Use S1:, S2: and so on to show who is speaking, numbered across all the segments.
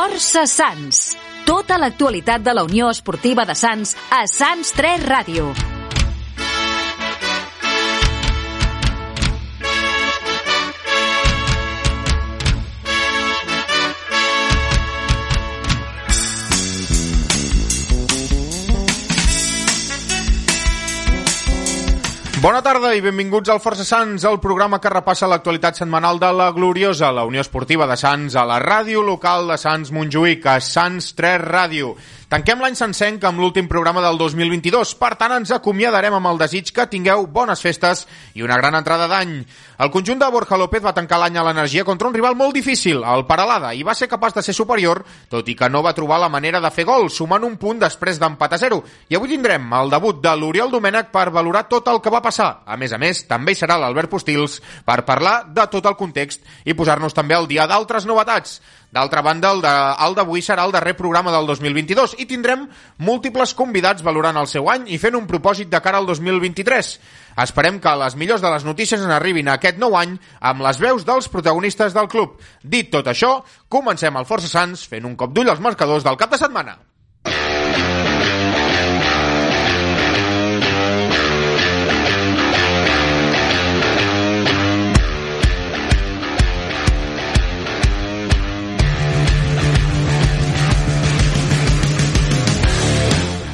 S1: Força Sants. Tota l'actualitat de la Unió Esportiva de Sants a Sants 3 Ràdio.
S2: Bona tarda i benvinguts al Força Sants, el programa que repassa l'actualitat setmanal de la Gloriosa, la Unió Esportiva de Sants, a la ràdio local de Sants Montjuïc, a Sants 3 Ràdio. Tanquem l'any sencenc amb l'últim programa del 2022, per tant ens acomiadarem amb el desig que tingueu bones festes i una gran entrada d'any. El conjunt de Borja López va tancar l'any a l'energia contra un rival molt difícil, el Paralada, i va ser capaç de ser superior, tot i que no va trobar la manera de fer gol, sumant un punt després d'empat a zero. I avui tindrem el debut de l'Oriol Domènech per valorar tot el que va passar. A més a més, també hi serà l'Albert Postils per parlar de tot el context i posar-nos també al dia d'altres novetats. D'altra banda, el d'avui serà el darrer programa del 2022 i tindrem múltiples convidats valorant el seu any i fent un propòsit de cara al 2023. Esperem que les millors de les notícies en arribin a aquest nou any amb les veus dels protagonistes del club. Dit tot això, comencem el Força Sants fent un cop d'ull als marcadors del cap de setmana.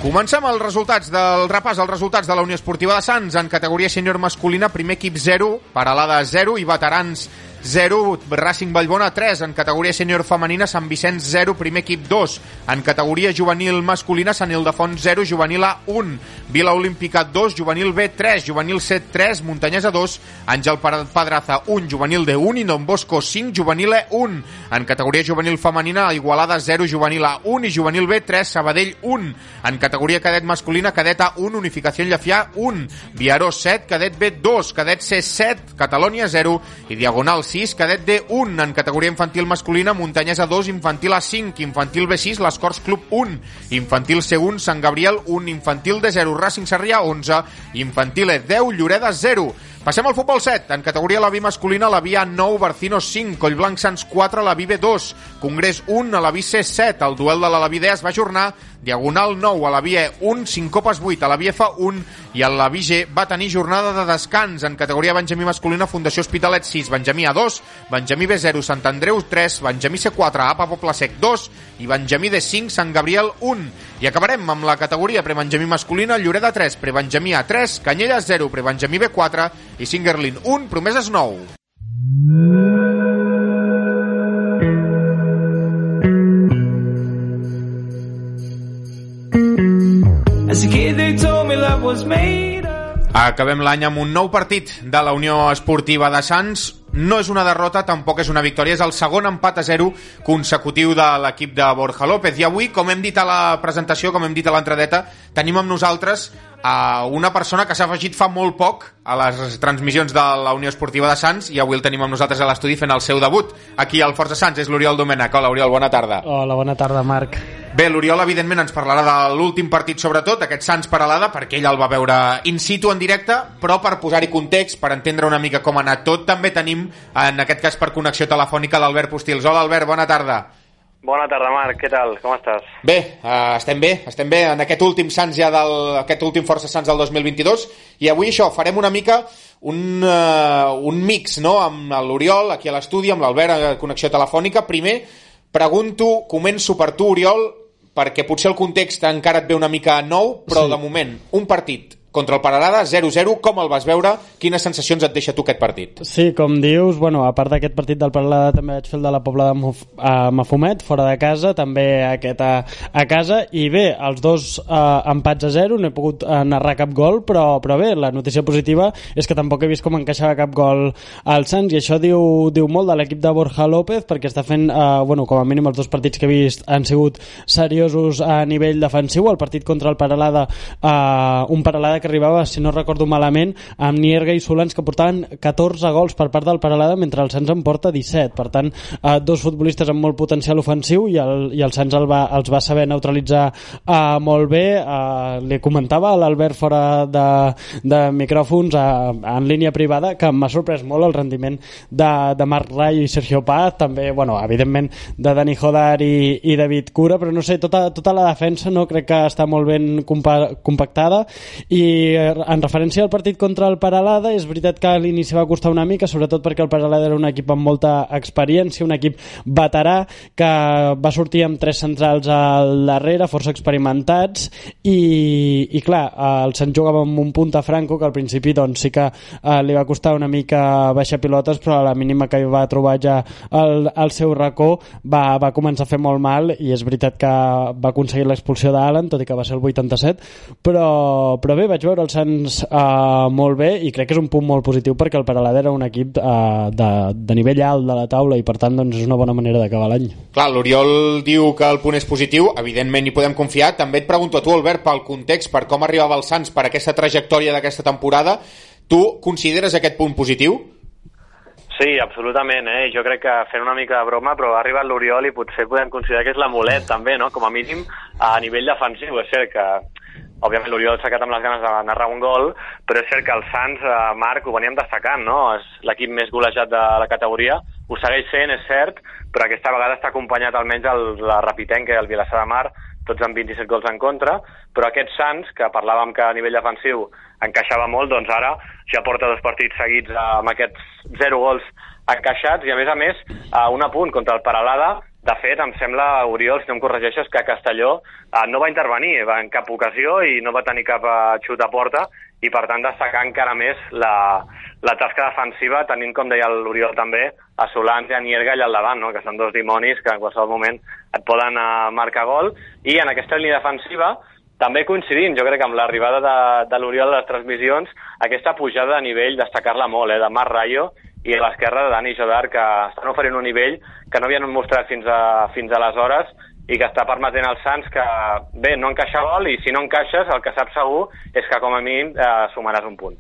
S2: Comencem els resultats del repàs, els resultats de la Unió Esportiva de Sants. En categoria sènior masculina, primer equip 0, Paralada 0 i veterans 0, Racing Vallbona 3, en categoria sènior femenina Sant Vicenç 0, primer equip 2, en categoria juvenil masculina Sant Ildefons 0, juvenil A 1, Vila Olímpica 2, juvenil B 3, juvenil C 3, Muntanyesa 2, Àngel Pedraza 1, juvenil D 1 i Don Bosco 5, juvenil E 1, en categoria juvenil femenina Igualada 0, juvenil A 1 i juvenil B 3, Sabadell 1, en categoria cadet masculina cadet A 1, Unificació Llafià 1, Viaró 7, cadet B 2, cadet C 7, Catalònia 0 i Diagonal 6, cadet D1 en categoria infantil masculina, Muntanyesa 2, infantil A5, infantil B6, les Corts Club 1, infantil C1, Sant Gabriel 1, infantil D0, Racing Sarrià 11, infantil E10, Lloreda 0. Passem al futbol 7. En categoria la B masculina, la Via 9, Barcino 5, Collblanc Sants 4, la B 2, Congrés 1, a la B C7. El duel de la B es va ajornar Diagonal 9 a la via 1, Sincopes 8 a la via F1 i a la VG va tenir jornada de descans en categoria Benjamí masculina Fundació Hospitalet 6, Benjamí A2, Benjamí B0, Sant Andreu 3, Benjamí C4, APA Poble Sec 2 i Benjamí D5, Sant Gabriel 1. I acabarem amb la categoria prebenjamí masculina, Lloreda 3, prebenjamí A3, Canyelles 0, prebenjamí B4 i Singerlin 1, Promeses 9. Acabem l'any amb un nou partit de la Unió Esportiva de Sants. No és una derrota, tampoc és una victòria, és el segon empat a 0 consecutiu de l'equip de Borja López. I avui, com hem dit a la presentació, com hem dit a l'entradeta, tenim amb nosaltres a una persona que s'ha afegit fa molt poc a les transmissions de la Unió Esportiva de Sants i avui el tenim amb nosaltres a l'estudi fent el seu debut. Aquí al Força Sants és l'Oriol Domènech. Hola, Oriol, bona tarda.
S3: Hola, bona tarda, Marc.
S2: Bé, l'Oriol, evidentment, ens parlarà de l'últim partit, sobretot, aquest Sants Paralada, perquè ell el va veure in situ, en directe, però per posar-hi context, per entendre una mica com ha anat tot, també tenim, en aquest cas per connexió telefònica, l'Albert Postils. Hola, Albert, bona tarda.
S4: Bona tarda, Marc. Què tal? Com estàs?
S2: Bé, uh, estem bé, estem bé en aquest últim Sants ja del, aquest últim Força Sants del 2022 i avui això, farem una mica un, uh, un mix, no?, amb l'Oriol aquí a l'estudi, amb l'Albert a connexió telefònica. Primer, pregunto, començo per tu, Oriol, perquè potser el context encara et ve una mica nou, però sí. de moment, un partit contra el Paralada, 0-0, com el vas veure? Quines sensacions et deixa tu aquest partit?
S3: Sí, com dius, bueno, a part d'aquest partit del Paralada també vaig fer el de la Pobla de Muf a Mafumet, fora de casa, també aquest a, a casa, i bé, els dos eh, empats a 0, no he pogut uh, narrar cap gol, però, però bé, la notícia positiva és que tampoc he vist com encaixava cap gol al Sants, i això diu, diu molt de l'equip de Borja López, perquè està fent, eh, bueno, com a mínim els dos partits que he vist han sigut seriosos a nivell defensiu, el partit contra el Paralada, eh, un Paralada que que arribava, si no recordo malament, amb Nierga i Solans que portaven 14 gols per part del Paralada mentre el Sants en porta 17. Per tant, eh, dos futbolistes amb molt potencial ofensiu i el, i el Sants el va, els va saber neutralitzar eh, molt bé. Eh, li comentava a l'Albert fora de, de micròfons eh, en línia privada que m'ha sorprès molt el rendiment de, de Marc Rai i Sergio Paz, també, bueno, evidentment de Dani Jodar i, i David Cura, però no sé, tota, tota la defensa no crec que està molt ben compa compactada i eh, en referència al partit contra el Paralada és veritat que a l'inici va costar una mica, sobretot perquè el Paralada era un equip amb molta experiència, un equip veterà que va sortir amb tres centrals al darrere, força experimentats i, i clar, el Sant jugava amb un punt a Franco que al principi doncs, sí que eh, li va costar una mica baixar pilotes però a la mínima que va trobar ja el, el seu racó va, va començar a fer molt mal i és veritat que va aconseguir l'expulsió d'Alan tot i que va ser el 87 però, però bé, vaig veure el Sants uh, molt bé i crec que és un punt molt positiu perquè el Paralada era un equip uh, de, de nivell alt de la taula i per tant doncs, és una bona manera d'acabar l'any
S2: Clar, l'Oriol diu que el punt és positiu evidentment hi podem confiar, també et pregunto a tu Albert pel context, per com arribava el Sants per aquesta trajectòria d'aquesta temporada tu consideres aquest punt positiu?
S4: Sí, absolutament, eh? Jo crec que fent una mica de broma, però ha arribat l'Oriol i potser podem considerar que és l'amulet també, no? Com a mínim a nivell defensiu. És cert que òbviament l'Oriol s'ha quedat amb les ganes de narrar un gol, però és cert que el Sants, eh, Marc, ho veníem destacant, no? És l'equip més golejat de la categoria, ho segueix sent, és cert, però aquesta vegada està acompanyat almenys el, la Rapitenca i el Vilassar de Mar, tots amb 27 gols en contra, però aquest Sants, que parlàvem que a nivell defensiu encaixava molt, doncs ara ja porta dos partits seguits amb aquests zero gols encaixats i a més a més a un apunt contra el Paralada de fet, em sembla, Oriol, si no em corregeixes, que Castelló eh, no va intervenir en cap ocasió i no va tenir cap eh, xut a porta i, per tant, destacar encara més la, la tasca defensiva, tenint, com deia l'Oriol també, a Solans i a Nierga allà al davant, no? que són dos dimonis que en qualsevol moment et poden eh, marcar gol. I en aquesta línia defensiva, també coincidint, jo crec, amb l'arribada de, de l'Oriol a les transmissions, aquesta pujada de nivell, destacar-la molt, eh, de Mar Rayo i a l'esquerra Dani Jodar, que estan oferint un nivell que no havien mostrat fins, a, fins aleshores i que està permetent als Sants que, bé, no encaixa gol i si no encaixes, el que saps segur és que com a mínim eh, sumaràs un punt.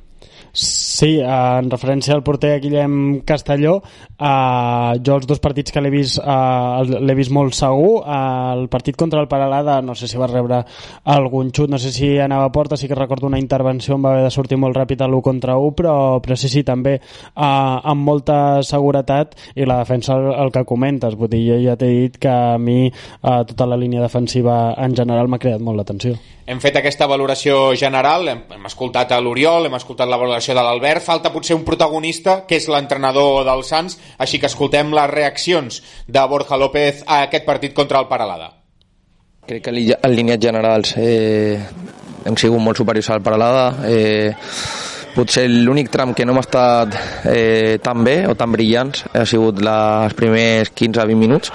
S3: Sí, en referència al porter Guillem Castelló, eh, jo els dos partits que l'he vist eh, l'he vist molt segur. Eh, el partit contra el Paralada, no sé si va rebre algun xut, no sé si anava a porta, sí que recordo una intervenció on va haver de sortir molt ràpid a l'1 contra 1, però, però sí, sí, també eh, amb molta seguretat i la defensa el, el que comentes. Vull dir, jo ja t'he dit que a mi eh, tota la línia defensiva en general m'ha creat molt l'atenció.
S2: Hem fet aquesta valoració general, hem, hem escoltat a l'Oriol, hem escoltat la valoració de l'Albert, falta potser un protagonista, que és l'entrenador del Sants, així que escoltem les reaccions de Borja López a aquest partit contra el Paralada.
S5: Crec que en línies generals eh, hem sigut molt superiors al Paralada. Eh, potser l'únic tram que no hem estat eh, tan bé o tan brillants ha sigut els primers 15-20 minuts.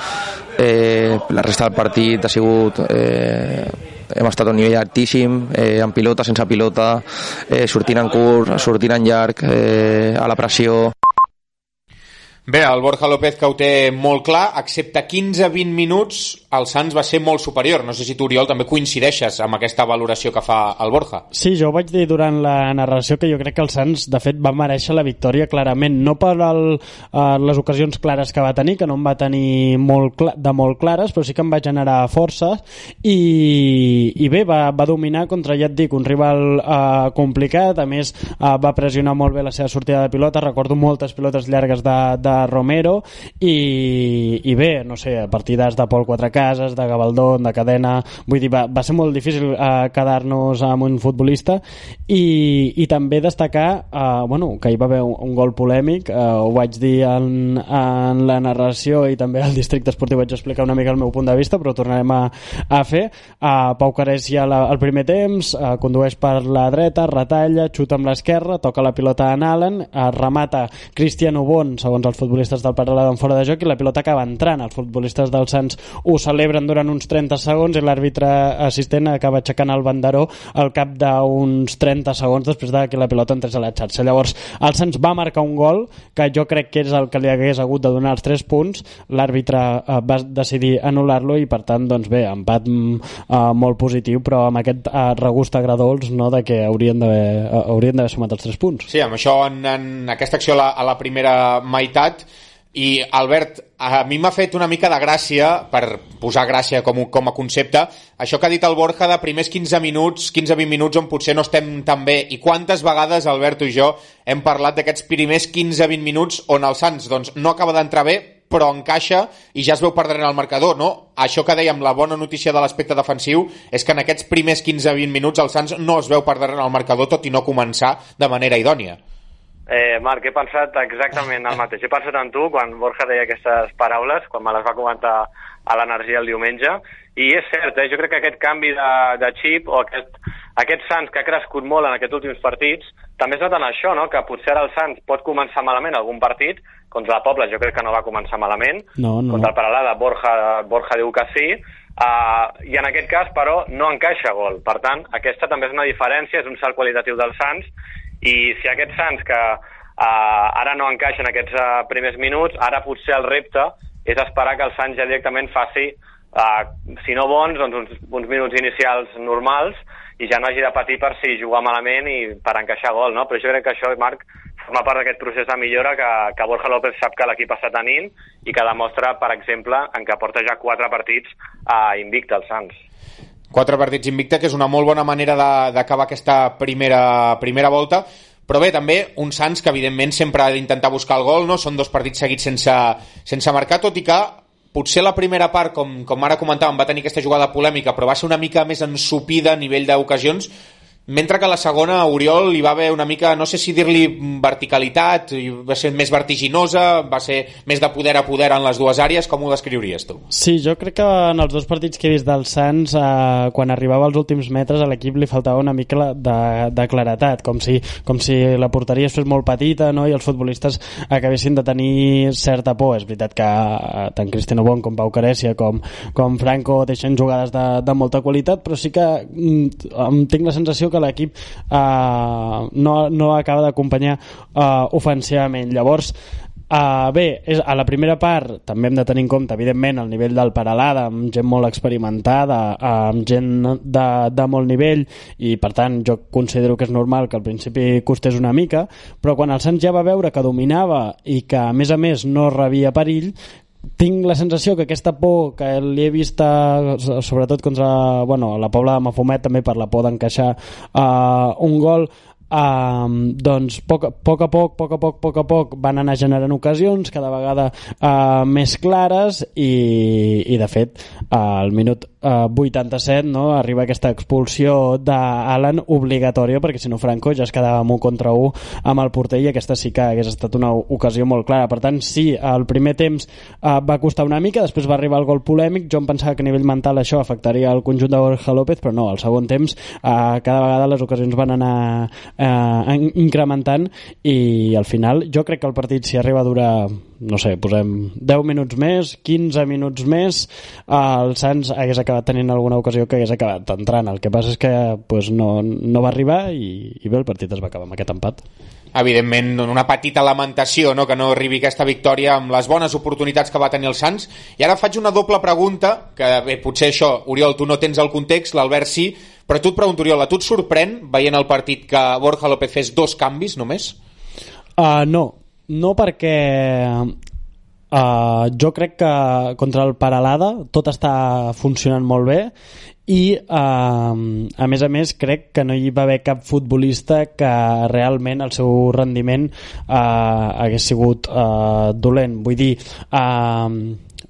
S5: Eh, la resta del partit ha sigut eh, hem estat a un nivell altíssim, eh, amb pilota, sense pilota, eh, sortint en curt, sortint en llarg, eh, a la pressió.
S2: Bé, el Borja López que ho té molt clar, excepte 15-20 minuts, el Sants va ser molt superior. No sé si tu, Oriol, també coincideixes amb aquesta valoració que fa el Borja.
S3: Sí, jo ho vaig dir durant la narració que jo crec que el Sants, de fet, va mereixer la victòria clarament, no per el, uh, les ocasions clares que va tenir, que no en va tenir molt de molt clares, però sí que en va generar forces i, i bé, va, va dominar contra, ja et dic, un rival uh, complicat, a més uh, va pressionar molt bé la seva sortida de pilota, recordo moltes pilotes llargues de, de Romero. I, i bé, no sé, partides de Pol Quatre Cases, de Gavaldón, de Cadena vull dir, va, va ser molt difícil eh, quedar-nos amb un futbolista i, i també destacar eh, bueno, que hi va haver un, un gol polèmic eh, ho vaig dir en, en la narració i també al districte esportiu vaig explicar una mica el meu punt de vista però tornarem a, a fer eh, Pau Carés ja la, el primer temps eh, condueix per la dreta, retalla xuta amb l'esquerra, toca la pilota en Allen eh, remata Cristiano Bon segons els futbolistes del Paralada en fora de joc i la pilota acaba entrant. Els futbolistes del Sants ho celebren durant uns 30 segons i l'àrbitre assistent acaba aixecant el banderó al cap d'uns 30 segons després de que la pilota entrés a la xarxa. Llavors, el Sants va marcar un gol que jo crec que és el que li hagués hagut de donar els 3 punts. L'àrbitre eh, va decidir anul·lar-lo i, per tant, doncs bé, empat eh, molt positiu, però amb aquest eh, regust agradols no, de que haurien d'haver eh, sumat els 3 punts.
S2: Sí, amb això en, en aquesta acció a la, a la primera meitat i Albert, a mi m'ha fet una mica de gràcia, per posar gràcia com, com a concepte, això que ha dit el Borja de primers 15 minuts, 15-20 minuts on potser no estem tan bé. I quantes vegades, Albert i jo, hem parlat d'aquests primers 15-20 minuts on el Sants doncs, no acaba d'entrar bé, però encaixa i ja es veu perdre en el marcador, no? Això que dèiem, la bona notícia de l'aspecte defensiu és que en aquests primers 15-20 minuts el Sants no es veu perdre en el marcador tot i no començar de manera idònia.
S4: Eh, Marc, he pensat exactament el mateix. He pensat en tu quan Borja deia aquestes paraules, quan me les va comentar a l'energia el diumenge, i és cert, eh? jo crec que aquest canvi de, de xip o aquest, aquest Sants que ha crescut molt en aquests últims partits, també es nota en això, no? que potser ara el Sants pot començar malament algun partit, contra la Pobla jo crec que no va començar malament,
S3: no, no.
S4: contra el Paralada Borja, Borja diu que sí, uh, i en aquest cas, però, no encaixa gol. Per tant, aquesta també és una diferència, és un salt qualitatiu del Sants, i si aquest Sants que uh, ara no encaixa en aquests uh, primers minuts, ara potser el repte és esperar que el Sants ja directament faci, uh, si no bons, doncs uns, uns minuts inicials normals i ja no hagi de patir per si jugar malament i per encaixar gol, no? Però jo crec que això, Marc, forma part d'aquest procés de millora que, que Borja López sap que l'equip està tenint i que demostra, per exemple, en què porta ja quatre partits a uh, invicte al Sants.
S2: Quatre partits invicta, que és una molt bona manera d'acabar aquesta primera, primera volta, però bé, també un Sants que evidentment sempre ha d'intentar buscar el gol, no? són dos partits seguits sense, sense marcar, tot i que potser la primera part, com, com ara comentàvem, va tenir aquesta jugada polèmica, però va ser una mica més ensupida a nivell d'ocasions, mentre que la segona, Oriol, hi va haver una mica, no sé si dir-li verticalitat, va ser més vertiginosa, va ser més de poder a poder en les dues àrees, com ho descriuries tu?
S3: Sí, jo crec que en els dos partits que he vist del Sants, eh, quan arribava als últims metres a l'equip li faltava una mica de, de claretat, com si, com si la porteria es fes molt petita no? i els futbolistes acabessin de tenir certa por. És veritat que eh, tant Cristiano Bon com Pau Carècia com, com Franco deixen jugades de, de molta qualitat, però sí que mm, tinc la sensació que l'equip eh, no, no acaba d'acompanyar eh, ofensivament. Llavors, Uh, bé, és, a la primera part també hem de tenir en compte, evidentment, el nivell del Paralada, amb gent molt experimentada, uh, amb gent de, de molt nivell, i per tant jo considero que és normal que al principi costés una mica, però quan el Sants ja va veure que dominava i que a més a més no rebia perill, tinc la sensació que aquesta por que li he vist sobretot contra bueno, la Pobla de Mafumet també per la por d'encaixar uh, un gol Uh, doncs poc, poc a poc, poc a poc, poc a poc van anar generant ocasions cada vegada uh, més clares i, i de fet uh, al minut uh, 87 no, arriba aquesta expulsió d'Alan obligatòria perquè si no Franco ja es quedava amb un contra un amb el porter i aquesta sí que hagués estat una ocasió molt clara. Per tant sí, el primer temps uh, va costar una mica, després va arribar el gol polèmic. Jo em pensava que a nivell mental això afectaria el conjunt de Borja López però no, al segon temps uh, cada vegada les ocasions van anar eh, incrementant i al final jo crec que el partit si arriba a durar no sé, posem 10 minuts més 15 minuts més el Sants hagués acabat tenint alguna ocasió que hagués acabat entrant el que passa és que pues, no, no va arribar i, i bé, el partit es va acabar amb aquest empat
S2: evidentment una petita lamentació no? que no arribi aquesta victòria amb les bones oportunitats que va tenir el Sants i ara faig una doble pregunta que bé, potser això, Oriol, tu no tens el context l'Albert sí, però tu et pregunto, Oriol, a tu et sorprèn, veient el partit, que Borja López fes dos canvis només?
S3: Uh, no, no perquè uh, jo crec que contra el Paralada tot està funcionant molt bé i uh, a més a més crec que no hi va haver cap futbolista que realment el seu rendiment uh, hagués sigut uh, dolent. Vull dir uh,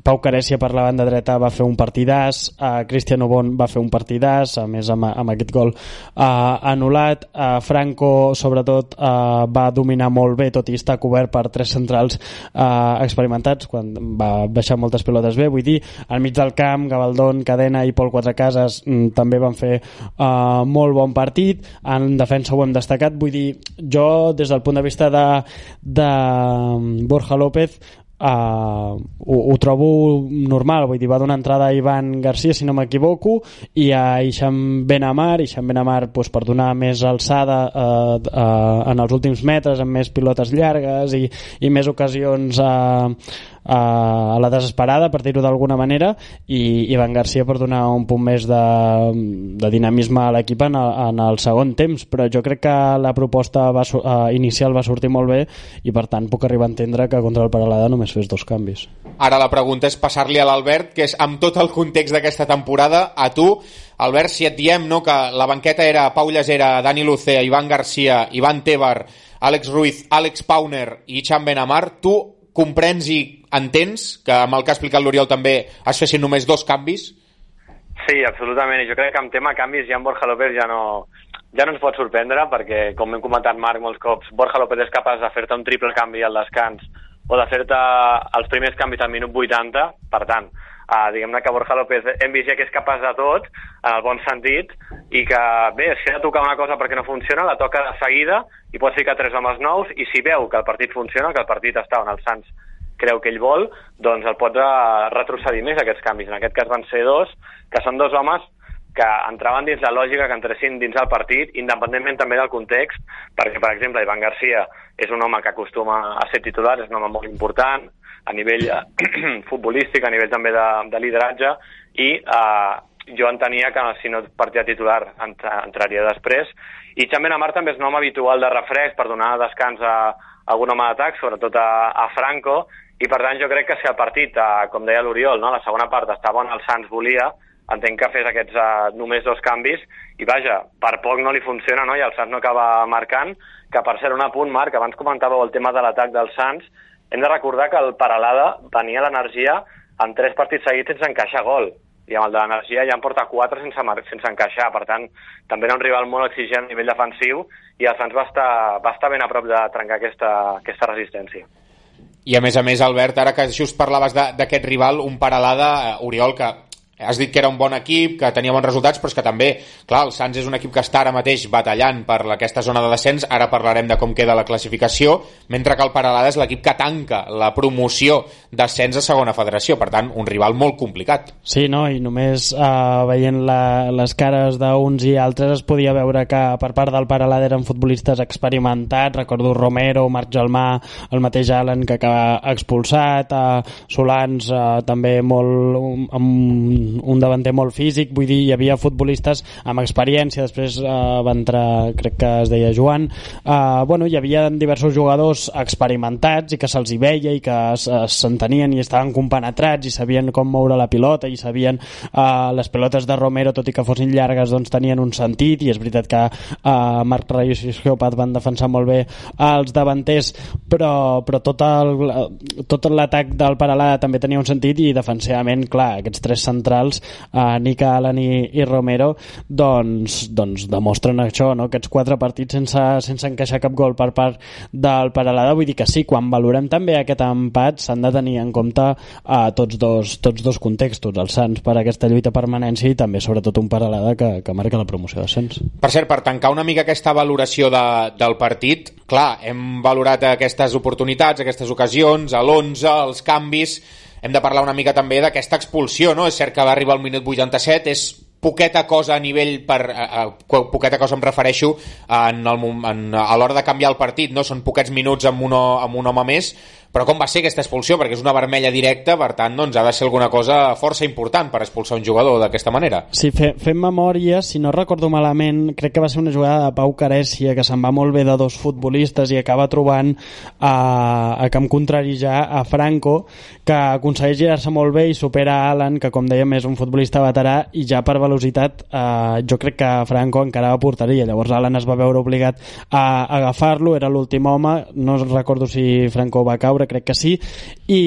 S3: Pau Carècia per la banda dreta va fer un partidàs, uh, Cristiano Bon va fer un partidàs, a més amb, amb aquest gol uh, anul·lat, uh, Franco sobretot uh, va dominar molt bé, tot i estar cobert per tres centrals uh, experimentats, quan va baixar moltes pilotes bé, vull dir, al mig del camp, Gavaldón, Cadena i Pol Quatrecases mm, també van fer uh, molt bon partit, en defensa ho hem destacat, vull dir, jo des del punt de vista de, de Borja López uh, ho, ho trobo normal, vull dir, va donar entrada a Ivan Garcia, si no m'equivoco, i a Ixam Benamar, Ixam Benamar pues, per donar més alçada uh, uh, en els últims metres, amb més pilotes llargues i, i més ocasions uh, a la desesperada, per dir-ho d'alguna manera, i Ivan Garcia per donar un punt més de, de dinamisme a l'equip en, en el segon temps, però jo crec que la proposta va, uh, inicial va sortir molt bé i per tant puc arribar a entendre que contra el Paralada només fes dos canvis.
S2: Ara la pregunta és passar-li a l'Albert, que és amb tot el context d'aquesta temporada, a tu, Albert, si et diem no, que la banqueta era Pau Llasera, Dani Lucea, Ivan Garcia, Ivan Tebar, Àlex Ruiz, Àlex Pauner i Xan Benamar, tu comprens i entens que amb el que ha explicat l'Oriol també es fessin només dos canvis?
S4: Sí, absolutament. Jo crec que amb tema canvis ja en Borja López ja no, ja no ens pot sorprendre perquè, com hem comentat Marc molts cops, Borja López és capaç de fer-te un triple canvi al descans o de fer-te els primers canvis al minut 80, per tant, uh, diguem-ne que Borja López hem vist ja que és capaç de tot, en el bon sentit, i que, bé, si ha de tocar una cosa perquè no funciona, la toca de seguida i pot ficar tres homes nous, i si veu que el partit funciona, que el partit està on el Sants creu que ell vol, doncs el pot eh, retrocedir més aquests canvis. En aquest cas van ser dos, que són dos homes que entraven dins la lògica que entressin dins el partit, independentment també del context, perquè, per exemple, Ivan Garcia és un home que acostuma a ser titular, és un home molt important, a nivell eh, futbolístic, a nivell també de, de lideratge, i eh, jo entenia que si no partia titular entraria després, i també Amar també és un home habitual de refresc per donar descans a, a algun home d'atac, sobretot a, a Franco, i per tant jo crec que si el partit, eh, com deia l'Oriol, no, la segona part estava on el Sants volia, entenc que fes aquests uh, només dos canvis. I vaja, per poc no li funciona no? i el Sants no acaba marcant que per ser un apunt, Marc, abans comentàveu el tema de l'atac del Sants hem de recordar que el Paralada venia l'energia en tres partits seguits sense encaixar gol i amb el de l'energia ja en porta quatre sense, sense encaixar, per tant també era un rival molt exigent a nivell defensiu i el Sants va estar, va estar ben a prop de trencar aquesta, aquesta resistència.
S2: I a més a més, Albert, ara que just parlaves d'aquest rival, un Paralada, eh, Oriol, que has dit que era un bon equip, que tenia bons resultats, però és que també, clar, el Sants és un equip que està ara mateix batallant per aquesta zona de descens, ara parlarem de com queda la classificació, mentre que el Paralada és l'equip que tanca la promoció d'ascens a segona federació, per tant, un rival molt complicat.
S3: Sí, no, i només uh, veient la, les cares d'uns i altres es podia veure que per part del Paralada eren futbolistes experimentats, recordo Romero, Marc Gelmà, el mateix Allen que acaba expulsat, uh, Solans uh, també molt amb un davanter molt físic, vull dir, hi havia futbolistes amb experiència, després uh, va entrar, crec que es deia Joan, uh, bueno, hi havia diversos jugadors experimentats i que se'ls hi veia i que s'entenien i estaven compenetrats i sabien com moure la pilota i sabien uh, les pilotes de Romero, tot i que fossin llargues, doncs tenien un sentit i és veritat que uh, Marc Reyes i Geopat van defensar molt bé els davanters, però, però tot tot l'atac del Paralada també tenia un sentit i defensivament, clar, aquests tres centrals laterals, eh, Nick Allen i, i Romero, doncs, doncs demostren això, no? aquests quatre partits sense, sense encaixar cap gol per part del Paralada, vull dir que sí, quan valorem també aquest empat s'han de tenir en compte eh, tots, dos, tots dos contextos, els Sants per aquesta lluita permanència i també sobretot un Paralada que, que marca la promoció d'ascens.
S2: Per cert, per tancar una mica aquesta valoració de, del partit, clar, hem valorat aquestes oportunitats, aquestes ocasions, l'11, els canvis, hem de parlar una mica també d'aquesta expulsió, no? És cert que va arribar al minut 87, és poqueta cosa a nivell per, a, a, poqueta cosa em refereixo en el, en, a l'hora de canviar el partit no? són poquets minuts amb un, amb un home més però com va ser aquesta expulsió? Perquè és una vermella directa, per tant, doncs, ha de ser alguna cosa força important per expulsar un jugador d'aquesta manera.
S3: Sí, fe, fem memòria, si no recordo malament, crec que va ser una jugada de Pau Carècia, que se'n va molt bé de dos futbolistes i acaba trobant a, a camp contrari ja a Franco, que aconsegueix girar-se molt bé i supera Alan, que com dèiem és un futbolista veterà, i ja per velocitat eh, jo crec que Franco encara va portaria. Llavors Alan es va veure obligat a, a agafar-lo, era l'últim home, no recordo si Franco va caure, crec que sí, i,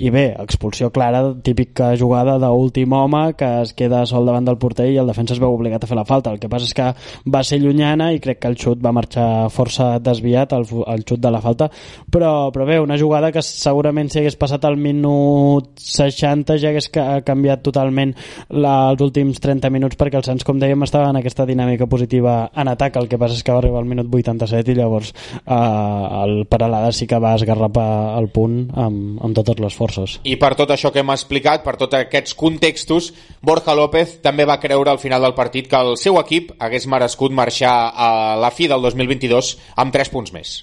S3: i bé, expulsió clara, típica jugada d'últim home que es queda sol davant del porter i el defensa es veu obligat a fer la falta. El que passa és que va ser llunyana i crec que el xut va marxar força desviat, el, el xut de la falta, però, però bé, una jugada que segurament si hagués passat al minut 60 ja hagués canviat totalment la, els últims 30 minuts perquè els Sants, com dèiem, estava en aquesta dinàmica positiva en atac, el que passa és que va arribar al minut 87 i llavors eh, el Paralada sí que va esgarrapar agafar el punt amb, amb totes les forces.
S2: I per tot això que hem explicat, per tots aquests contextos, Borja López també va creure al final del partit que el seu equip hagués merescut marxar a la fi del 2022 amb 3 punts més.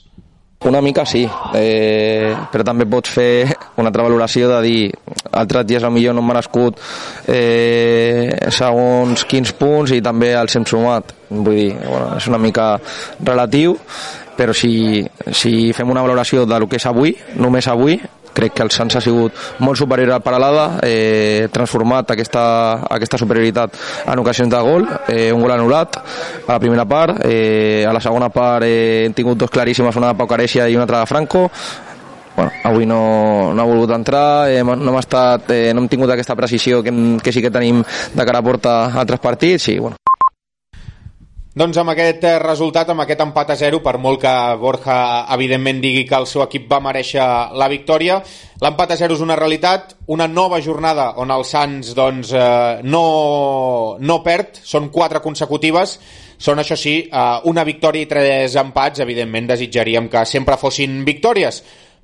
S5: Una mica sí, eh, però també pots fer una altra valoració de dir altres dies millor no hem merescut eh, segons quins punts i també els hem sumat. Vull dir, bueno, és una mica relatiu, però si, si fem una valoració de lo que és avui, només avui, crec que el Sants ha sigut molt superior al Paralada, eh, transformat aquesta, aquesta superioritat en ocasions de gol, eh, un gol anul·lat a la primera part, eh, a la segona part eh, hem tingut dos claríssimes, una de Pau Careixia i una altra de Franco, bueno, avui no, no ha volgut entrar, eh, no, hem estat, eh, no hem tingut aquesta precisió que, que sí que tenim de cara a porta a altres partits i bueno,
S2: doncs amb aquest eh, resultat, amb aquest empat a 0, per molt que Borja evidentment digui que el seu equip va mereixer la victòria, l'empat a 0 és una realitat, una nova jornada on el Sants doncs, eh, no, no perd, són quatre consecutives, són això sí, eh, una victòria i tres empats, evidentment desitjaríem que sempre fossin victòries,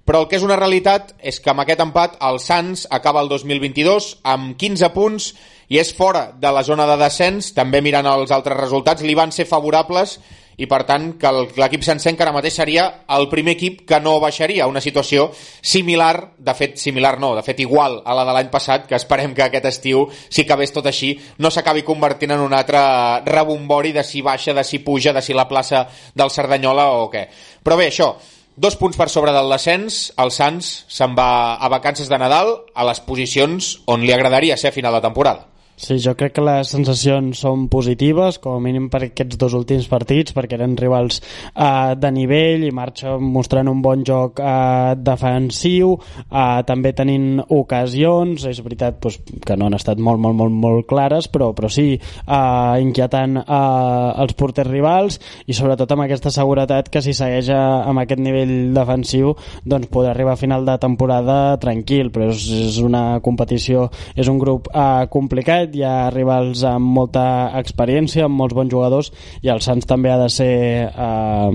S2: però el que és una realitat és que amb aquest empat el Sants acaba el 2022 amb 15 punts i és fora de la zona de descens, també mirant els altres resultats, li van ser favorables i per tant que l'equip sencer encara mateix seria el primer equip que no baixaria, una situació similar, de fet similar no, de fet igual a la de l'any passat, que esperem que aquest estiu, si acabés tot així, no s'acabi convertint en un altre rebombori de si baixa, de si puja, de si la plaça del Cerdanyola o què. Però bé, això, Dos punts per sobre del descens, el Sants se'n va a vacances de Nadal a les posicions on li agradaria ser a final de temporada.
S3: Sí, jo crec que les sensacions són positives, com a mínim per aquests dos últims partits, perquè eren rivals eh, de nivell i marxa mostrant un bon joc eh, defensiu, eh, també tenint ocasions, és veritat pues, que no han estat molt, molt, molt, molt clares, però, però sí eh, inquietant eh, els porters rivals i sobretot amb aquesta seguretat que si segueix amb aquest nivell defensiu doncs podrà arribar a final de temporada tranquil, però és, és una competició, és un grup eh, complicat complet, hi ha rivals amb molta experiència, amb molts bons jugadors i el Sants també ha de ser eh,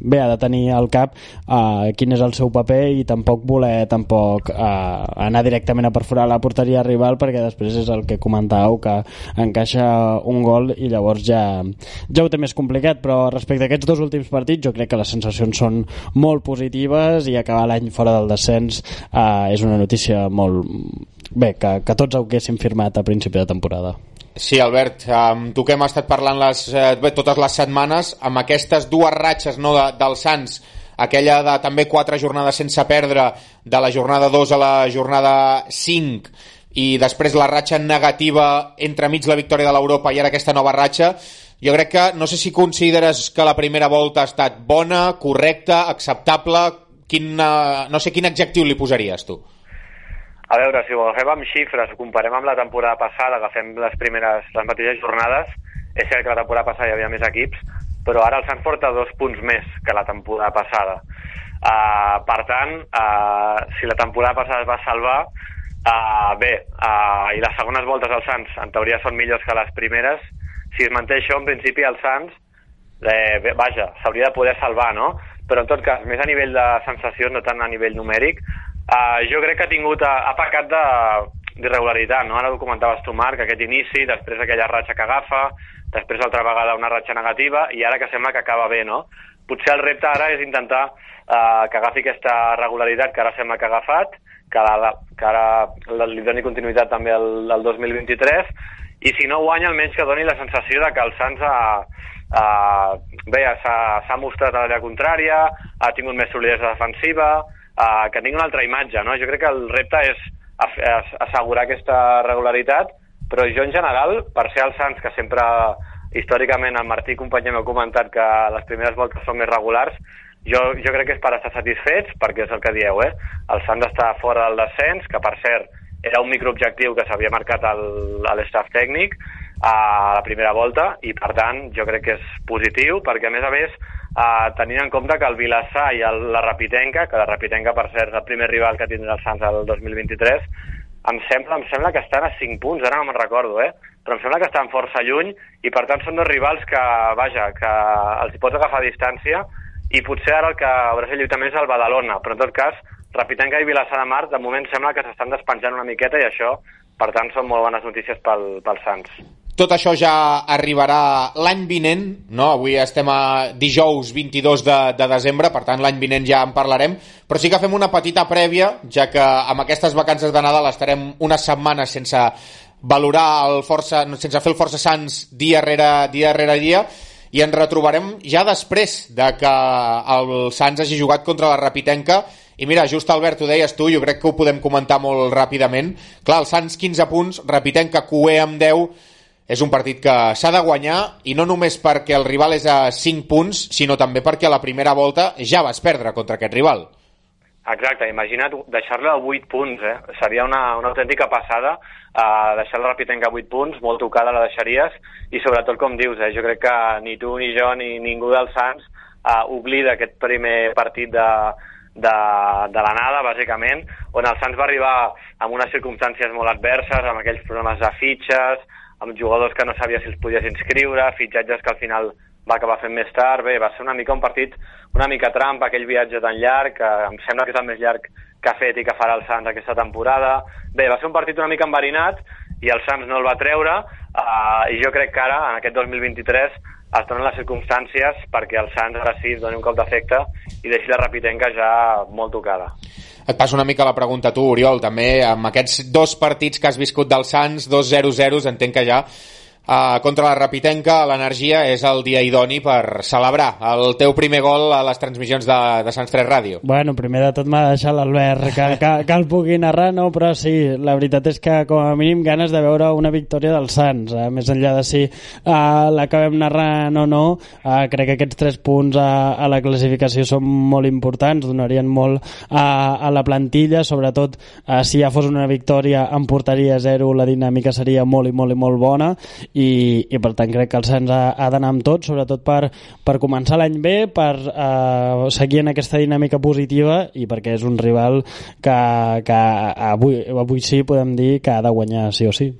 S3: bé, ha de tenir al cap eh, quin és el seu paper i tampoc voler tampoc eh, anar directament a perforar la porteria rival perquè després és el que comentàveu que encaixa un gol i llavors ja, ja ho té més complicat. Però respecte a aquests dos últims partits jo crec que les sensacions són molt positives i acabar l'any fora del descens eh, és una notícia molt bé, que, que tots ho haguéssim firmat a principi de temporada.
S2: Sí, Albert, amb tu que hem estat parlant les, eh, bé, totes les setmanes, amb aquestes dues ratxes no, de, del Sants, aquella de també quatre jornades sense perdre, de la jornada 2 a la jornada 5, i després la ratxa negativa entremig la victòria de l'Europa i ara aquesta nova ratxa, jo crec que, no sé si consideres que la primera volta ha estat bona, correcta, acceptable, quin, no sé quin adjectiu li posaries tu?
S4: A veure, si ho agafem amb xifres, ho comparem amb la temporada passada, agafem les primeres, les mateixes jornades, és cert que la temporada passada hi havia més equips, però ara el Sants porta dos punts més que la temporada passada. Uh, per tant, uh, si la temporada passada es va salvar, uh, bé, uh, i les segones voltes del Sants en teoria són millors que les primeres, si es manté això, en principi el Sants, eh, bé, vaja, s'hauria de poder salvar, no? Però en tot cas, més a nivell de sensacions, no tant a nivell numèric, Uh, jo crec que ha tingut, uh, ha pecat d'irregularitat, no? Ara ho comentaves tu, Marc, aquest inici, després aquella ratxa que agafa, després altra vegada una ratxa negativa, i ara que sembla que acaba bé, no? Potser el repte ara és intentar uh, que agafi aquesta regularitat que ara sembla que ha agafat, que, la, que ara li doni continuïtat també al, al 2023, i si no guanya almenys que doni la sensació de que el Sants ha, uh, bé, s'ha mostrat a l'àrea contrària, ha tingut més solidesa defensiva, uh, que tingui una altra imatge. No? Jo crec que el repte és assegurar aquesta regularitat, però jo en general, per ser el Sants, que sempre històricament el Martí company m'ha comentat que les primeres voltes són més regulars, jo, jo crec que és per estar satisfets, perquè és el que dieu, eh? El Sants està fora del descens, que per cert era un microobjectiu que s'havia marcat l'estaf tècnic a la primera volta, i per tant jo crec que és positiu, perquè a més a més eh, tenint en compte que el Vilassar i el, la Rapitenca, que la Rapitenca per cert és el primer rival que tindrà el Sants el 2023, em sembla, em sembla que estan a 5 punts, ara no me'n recordo, eh? però em sembla que estan força lluny i per tant són dos rivals que, vaja, que els hi pots agafar a distància i potser ara el que haurà de lluitar més és el Badalona, però en tot cas, Rapitenca i Vilassar de Mar, de moment sembla que s'estan despenjant una miqueta i això, per tant, són molt bones notícies pel, pel Sants.
S2: Tot això ja arribarà l'any vinent, no? Avui estem a dijous 22 de, de desembre, per tant l'any vinent ja en parlarem, però sí que fem una petita prèvia, ja que amb aquestes vacances de Nadal estarem unes setmanes sense valorar el força, sense fer el Força Sants dia rere dia, rere dia i ens retrobarem ja després de que el Sants hagi jugat contra la Rapitenca i mira, just Albert, ho deies tu, jo crec que ho podem comentar molt ràpidament. Clar, el Sants 15 punts, Rapitenca Cué amb 10, és un partit que s'ha de guanyar i no només perquè el rival és a 5 punts, sinó també perquè a la primera volta ja vas perdre contra aquest rival.
S4: Exacte, imagina't deixar-lo a 8 punts, eh? Seria una, una autèntica passada uh, deixar el Rapitenca a 8 punts, molt tocada la deixaries, i sobretot, com dius, eh? jo crec que ni tu, ni jo, ni ningú dels Sants uh, oblida aquest primer partit de, de, de l'anada, bàsicament, on el Sants va arribar amb unes circumstàncies molt adverses, amb aquells problemes de fitxes, amb jugadors que no sabia si els podies inscriure, fitxatges que al final va acabar fent més tard. Bé, va ser una mica un partit, una mica trampa, aquell viatge tan llarg, que em sembla que és el més llarg que ha fet i que farà el Sants aquesta temporada. Bé, va ser un partit una mica enverinat i el Sants no el va treure uh, i jo crec que ara, en aquest 2023, es donen les circumstàncies perquè el Sants ara sí doni un cop d'efecte i deixi la Rapitenca ja molt tocada.
S2: Et passo una mica la pregunta a tu, Oriol, també amb aquests dos partits que has viscut del Sants, dos 0-0, entenc que ja Uh, contra la Rapitenca, l'energia és el dia idoni per celebrar el teu primer gol a les transmissions de, de Sants 3 Ràdio.
S3: Bueno, primer de tot m'ha deixat l'Albert que, que, que el pugui narrar, no? però sí, la veritat és que com a mínim ganes de veure una victòria dels Sants, eh? més enllà de si uh, l'acabem narrant o no, uh, crec que aquests tres punts a, a la classificació són molt importants, donarien molt a, a la plantilla, sobretot uh, si ja fos una victòria en porteria zero, la dinàmica seria molt i molt i molt bona i, i per tant crec que el Sants ha, ha d'anar amb tot, sobretot per, per començar l'any bé, per eh, seguir en aquesta dinàmica positiva i perquè és un rival que, que avui, avui sí podem dir que ha de guanyar sí o sí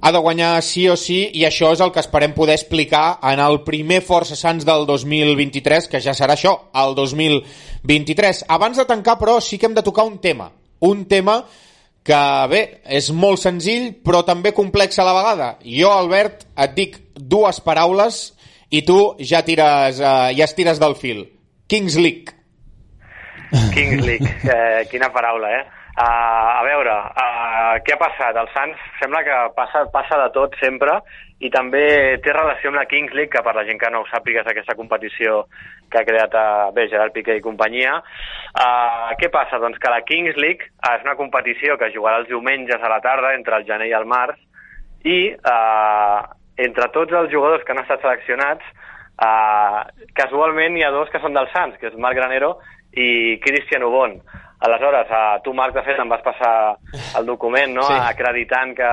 S2: ha de guanyar sí o sí i això és el que esperem poder explicar en el primer Força Sants del 2023, que ja serà això, el 2023. Abans de tancar, però, sí que hem de tocar un tema. Un tema que bé, és molt senzill però també complex a la vegada. Jo, Albert, et dic dues paraules i tu ja tires, uh, ja estires del fil. Kings League.
S4: Kings League, eh, quina paraula, eh? Uh, a veure, uh, què ha passat? El Sants sembla que passa, passa de tot sempre i també té relació amb la Kings League, que per la gent que no ho sàpiga és aquesta competició que ha creat a, eh, bé, Gerard Piqué i companyia. Uh, què passa? Doncs que la Kings League és una competició que jugarà els diumenges a la tarda entre el gener i el març i uh, entre tots els jugadors que han estat seleccionats uh, casualment hi ha dos que són del Sants, que és Marc Granero i Cristian Ubon. Aleshores, a tu, Marc, de fet, em vas passar el document, no?, sí. acreditant que,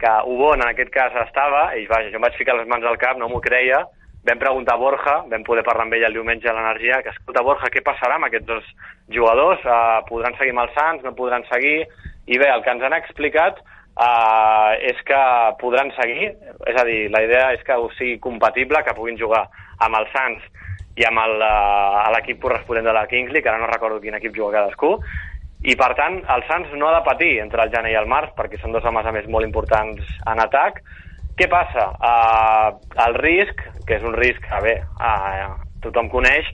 S4: que Ubon, en aquest cas, estava, i vaja, jo em vaig ficar les mans al cap, no m'ho creia, vam preguntar a Borja, vam poder parlar amb ell el diumenge a l'Energia, que escolta, Borja, què passarà amb aquests dos jugadors? Uh, podran seguir amb els Sants, no podran seguir? I bé, el que ens han explicat uh, és que podran seguir, és a dir, la idea és que ho sigui compatible, que puguin jugar amb els Sants i amb l'equip corresponent de la Kingsley, que ara no recordo quin equip juga cadascú, i per tant el Sants no ha de patir entre el gener i el març, perquè són dos homes a més molt importants en atac. Què passa? Uh, el risc, que és un risc que bé, uh, tothom coneix,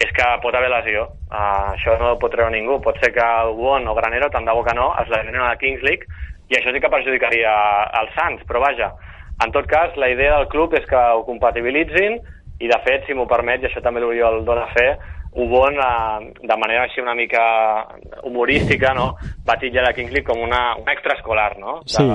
S4: és que pot haver lesió. Uh, això no ho pot treure ningú. Pot ser que Won o Granero, tant de bo que no, es lesionin a la Kings League i això sí que perjudicaria el Sants, però vaja, en tot cas, la idea del club és que ho compatibilitzin i de fet, si m'ho permet, i això també l'Oriol dona fe, Ubon, eh, de manera així una mica humorística, no? va titllar la Kingsley com una, un extraescolar, no? De,
S3: Sí.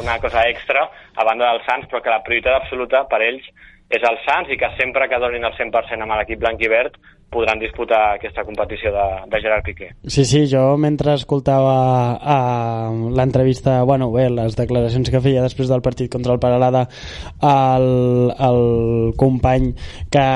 S4: una cosa extra a banda dels Sants, però que la prioritat absoluta per ells és el Sants i que sempre que donin el 100% amb l'equip blanc i verd podran disputar aquesta competició de, de Gerard Piqué.
S3: Sí, sí, jo mentre escoltava uh, l'entrevista, bueno, bé, les declaracions que feia després del partit contra el Paralada el, el company que,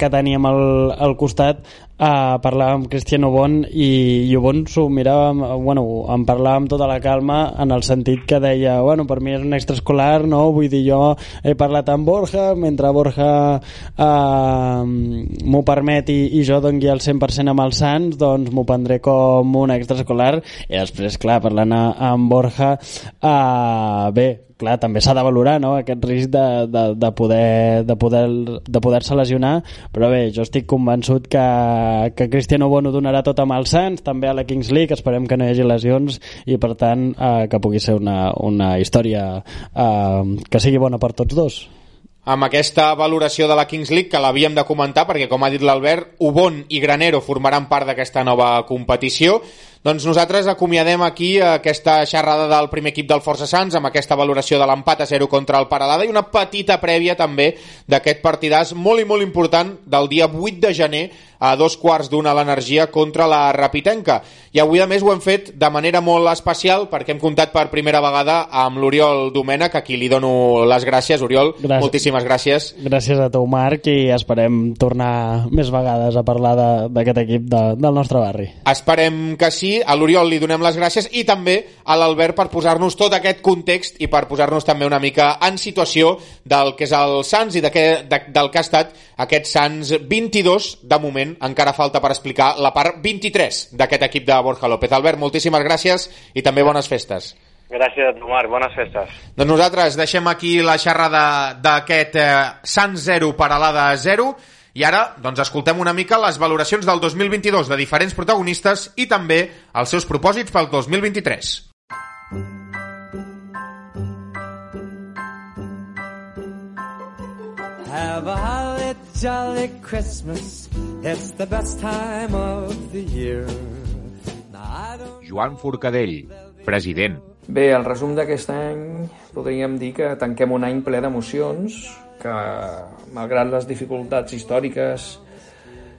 S3: que teníem al, al costat uh, parlàvem amb Cristiano Bon i, i Bon s'ho mirava bueno, em parlava amb tota la calma en el sentit que deia, bueno, per mi és un extraescolar no, vull dir, jo he parlat amb Borja mentre Borja uh, m'ho permet i, i jo dongui el 100% amb els Sants, doncs m'ho prendré com un extraescolar i després, clar, parlant amb Borja, uh, bé, clar, també s'ha de valorar no? aquest risc de, de, de poder de poder de poder-se lesionar però bé, jo estic convençut que, que Cristiano Bono donarà tot amb els Sants també a la Kings League, esperem que no hi hagi lesions i per tant eh, que pugui ser una, una història eh, que sigui bona per tots dos
S2: amb aquesta valoració de la Kings League que l'havíem de comentar perquè com ha dit l'Albert, Ubon i Granero formaran part d'aquesta nova competició doncs nosaltres acomiadem aquí aquesta xerrada del primer equip del Força Sants amb aquesta valoració de l'empat a 0 contra el Paralada i una petita prèvia també d'aquest partidàs molt i molt important del dia 8 de gener a dos quarts d'una a l'energia contra la Rapitenca. I avui, a més, ho hem fet de manera molt especial perquè hem comptat per primera vegada amb l'Oriol Domènech, a qui li dono les gràcies. Oriol, gràcies. moltíssimes gràcies.
S3: Gràcies a tu, Marc, i esperem tornar més vegades a parlar d'aquest equip de, del nostre barri.
S2: Esperem que sí. A l'Oriol li donem les gràcies i també a l'Albert per posar-nos tot aquest context i per posar-nos també una mica en situació del que és el Sants i de, que, de, del que ha estat aquest Sants 22 de moment encara falta per explicar la part 23 d'aquest equip de Borja López. Albert, moltíssimes gràcies i també bones festes.
S4: Gràcies Marc. Bones festes.
S2: Doncs nosaltres deixem aquí la xerrada d'aquest eh, Sant 0 per a l'Ada 0 i ara doncs, escoltem una mica les valoracions del 2022 de diferents protagonistes i també els seus propòsits pel 2023. Have a holly jolly Christmas It's the best time of the year. Joan Forcadell, president.
S6: Bé, el resum d'aquest any podríem dir que tanquem un any ple d'emocions, que malgrat les dificultats històriques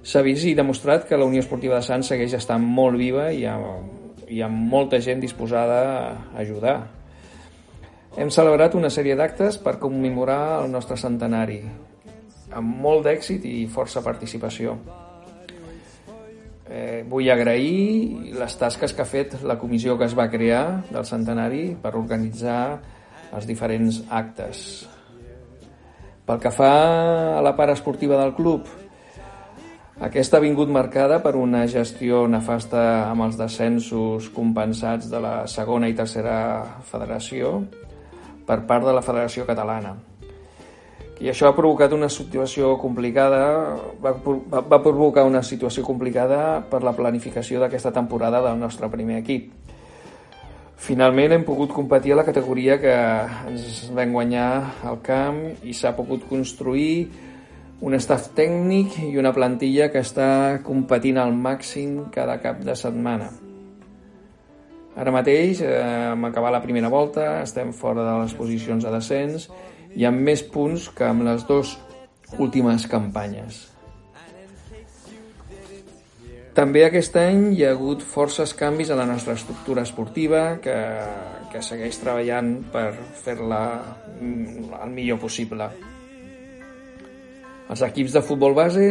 S6: s'ha vist i demostrat que la Unió Esportiva de Sants segueix estant molt viva i ha, hi ha molta gent disposada a ajudar. Hem celebrat una sèrie d'actes per commemorar el nostre centenari, amb molt d'èxit i força participació. Eh, vull agrair les tasques que ha fet la comissió que es va crear del centenari per organitzar els diferents actes. Pel que fa a la part esportiva del club, aquesta ha vingut marcada per una gestió nefasta amb els descensos compensats de la segona i tercera federació per part de la Federació Catalana i això ha provocat una situació complicada, va, va, provocar una situació complicada per la planificació d'aquesta temporada del nostre primer equip. Finalment hem pogut competir a la categoria que ens vam guanyar al camp i s'ha pogut construir un staff tècnic i una plantilla que està competint al màxim cada cap de setmana. Ara mateix, eh, hem acabat la primera volta, estem fora de les posicions de descens i amb més punts que amb les dues últimes campanyes. També aquest any hi ha hagut forces canvis a la nostra estructura esportiva que, que segueix treballant per fer-la el millor possible. Els equips de futbol base,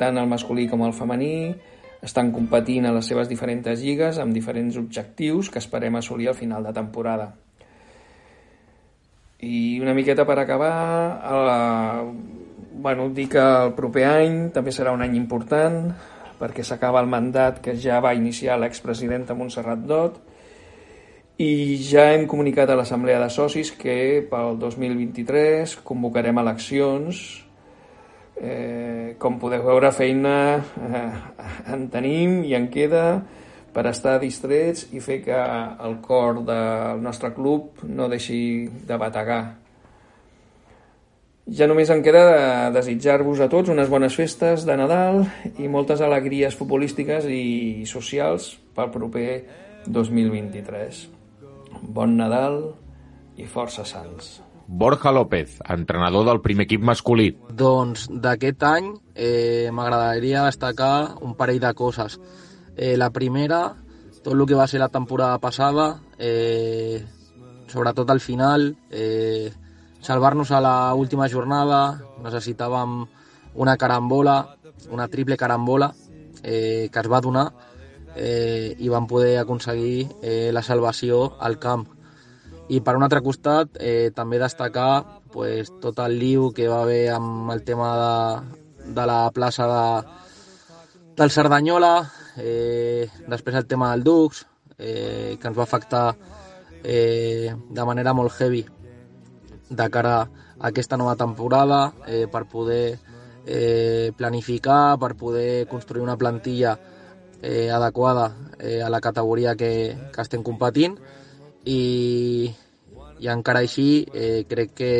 S6: tant el masculí com el femení, estan competint a les seves diferents lligues amb diferents objectius que esperem assolir al final de temporada. I una miqueta per acabar, el, bueno, dir que el proper any també serà un any important perquè s'acaba el mandat que ja va iniciar l'expresidenta Montserrat Dot i ja hem comunicat a l'Assemblea de Socis que pel 2023 convocarem eleccions eh, com podeu veure feina eh, en tenim i en queda per estar distrets i fer que el cor del nostre club no deixi de bategar. Ja només em queda de desitjar-vos a tots unes bones festes de Nadal i moltes alegries futbolístiques i socials pel proper 2023. Bon Nadal i força sants.
S2: Borja López, entrenador del primer equip masculí.
S7: Doncs d'aquest any eh, m'agradaria destacar un parell de coses. Eh, la primera, tot el que va ser la temporada passada, eh, sobretot al final, eh, salvar-nos a la última jornada, necessitàvem una carambola, una triple carambola eh, que es va donar eh, i vam poder aconseguir eh, la salvació al camp. I per un altre costat, eh, també destacar pues, tot el liu que va haver amb el tema de, de la plaça de, del Cerdanyola, eh, després el tema del Dux, eh, que ens va afectar eh, de manera molt heavy de cara a aquesta nova temporada eh, per poder eh, planificar, per poder construir una plantilla eh, adequada eh, a la categoria que, que estem competint. I, i encara així eh, crec que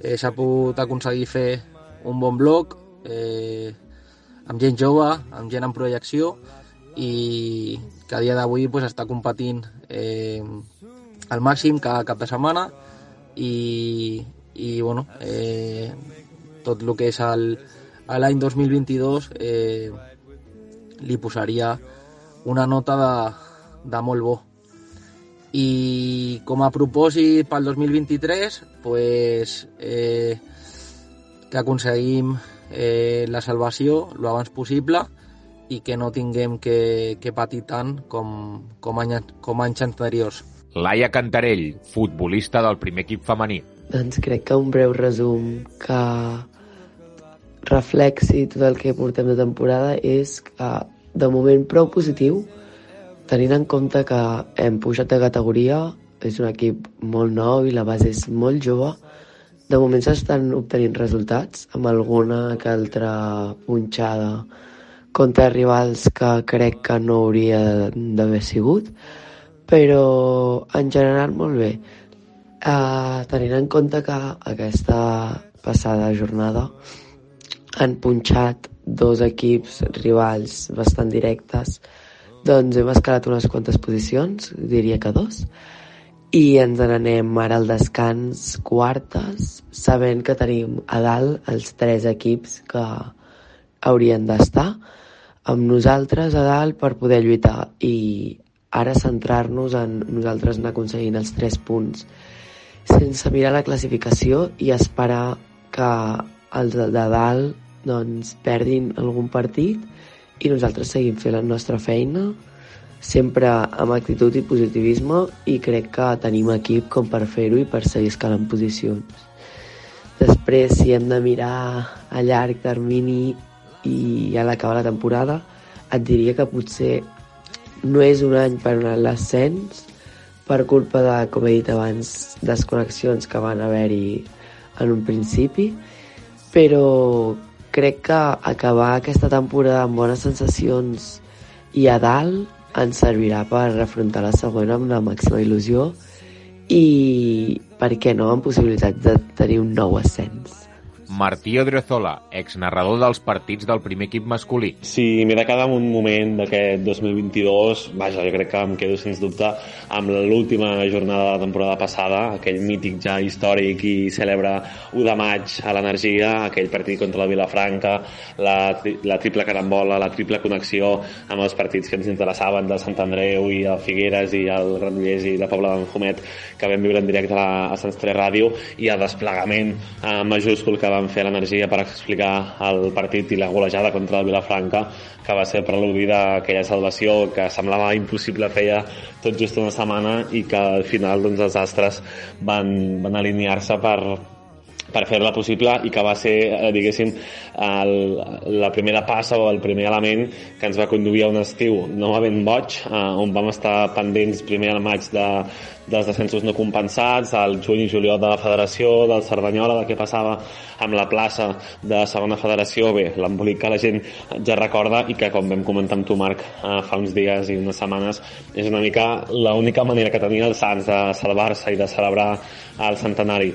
S7: eh, s'ha pogut aconseguir fer un bon bloc eh, amb gent jove, amb gent en projecció i que a dia d'avui pues, està competint eh, al màxim cada cap de setmana i, i bueno, eh, tot el que és l'any 2022 eh, li posaria una nota de, de molt bo. I com a propòsit pel 2023, pues, eh, que aconseguim eh, la salvació el abans possible i que no tinguem que, que patir tant com, com, any, com anys anteriors.
S2: Laia Cantarell, futbolista del primer equip femení.
S8: Doncs crec que un breu resum que reflexi tot el que portem de temporada és que de moment prou positiu tenint en compte que hem pujat de categoria és un equip molt nou i la base és molt jove de moment s'estan obtenint resultats amb alguna que altra punxada contra rivals que crec que no hauria d'haver sigut però en general molt bé. Uh, tenint en compte que aquesta passada jornada han punxat dos equips rivals bastant directes, doncs hem escalat unes quantes posicions, diria que dos, i ens n'anem ara al descans quartes, sabent que tenim a dalt els tres equips que haurien d'estar amb nosaltres a dalt per poder lluitar i ara centrar-nos en nosaltres en aconseguint els tres punts sense mirar la classificació i esperar que els de dalt doncs, perdin algun partit i nosaltres seguim fent la nostra feina sempre amb actitud i positivisme i crec que tenim equip com per fer-ho i per seguir escalant posicions. Després, si hem de mirar a llarg termini i a l'acabar la temporada, et diria que potser no és un any per a l'ascens per culpa de, com he dit abans, desconnexions que van haver-hi en un principi, però crec que acabar aquesta temporada amb bones sensacions i a dalt ens servirà per afrontar la segona amb la màxima il·lusió i, per què no, amb possibilitat de tenir un nou ascens.
S2: Martí Odriozola, exnarrador dels partits del primer equip masculí.
S9: Si m'he de quedar en un moment d'aquest 2022, vaja, jo crec que em quedo sens dubte amb l'última jornada de la temporada passada, aquell mític ja històric i celebra 1 de maig a l'energia, aquell partit contra la Vilafranca, la, la triple carambola, la triple connexió amb els partits que ens interessaven de Sant Andreu i el Figueres i el Granollers i la Pobla d'en Fumet que vam viure en directe a, a Sants 3 Ràdio i el desplegament eh, majúscul que vam van fer l'energia per explicar el partit i la golejada contra el Vilafranca, que va ser el preludi d'aquella salvació que semblava impossible feia tot just una setmana i que al final doncs, els astres van, van alinear-se per, per fer-la possible i que va ser, eh, diguéssim, el, la primera passa o el primer element que ens va conduir a un estiu novament boig, eh, on vam estar pendents primer al maig de, dels descensos no compensats, al juny i juliol de la federació, del Cerdanyola, del que passava amb la plaça de segona federació, bé, l'embolic que la gent ja recorda i que, com vam comentar amb tu, Marc, eh, fa uns dies i unes setmanes, és una mica l'única manera que tenia el Sants de salvar-se i de celebrar el centenari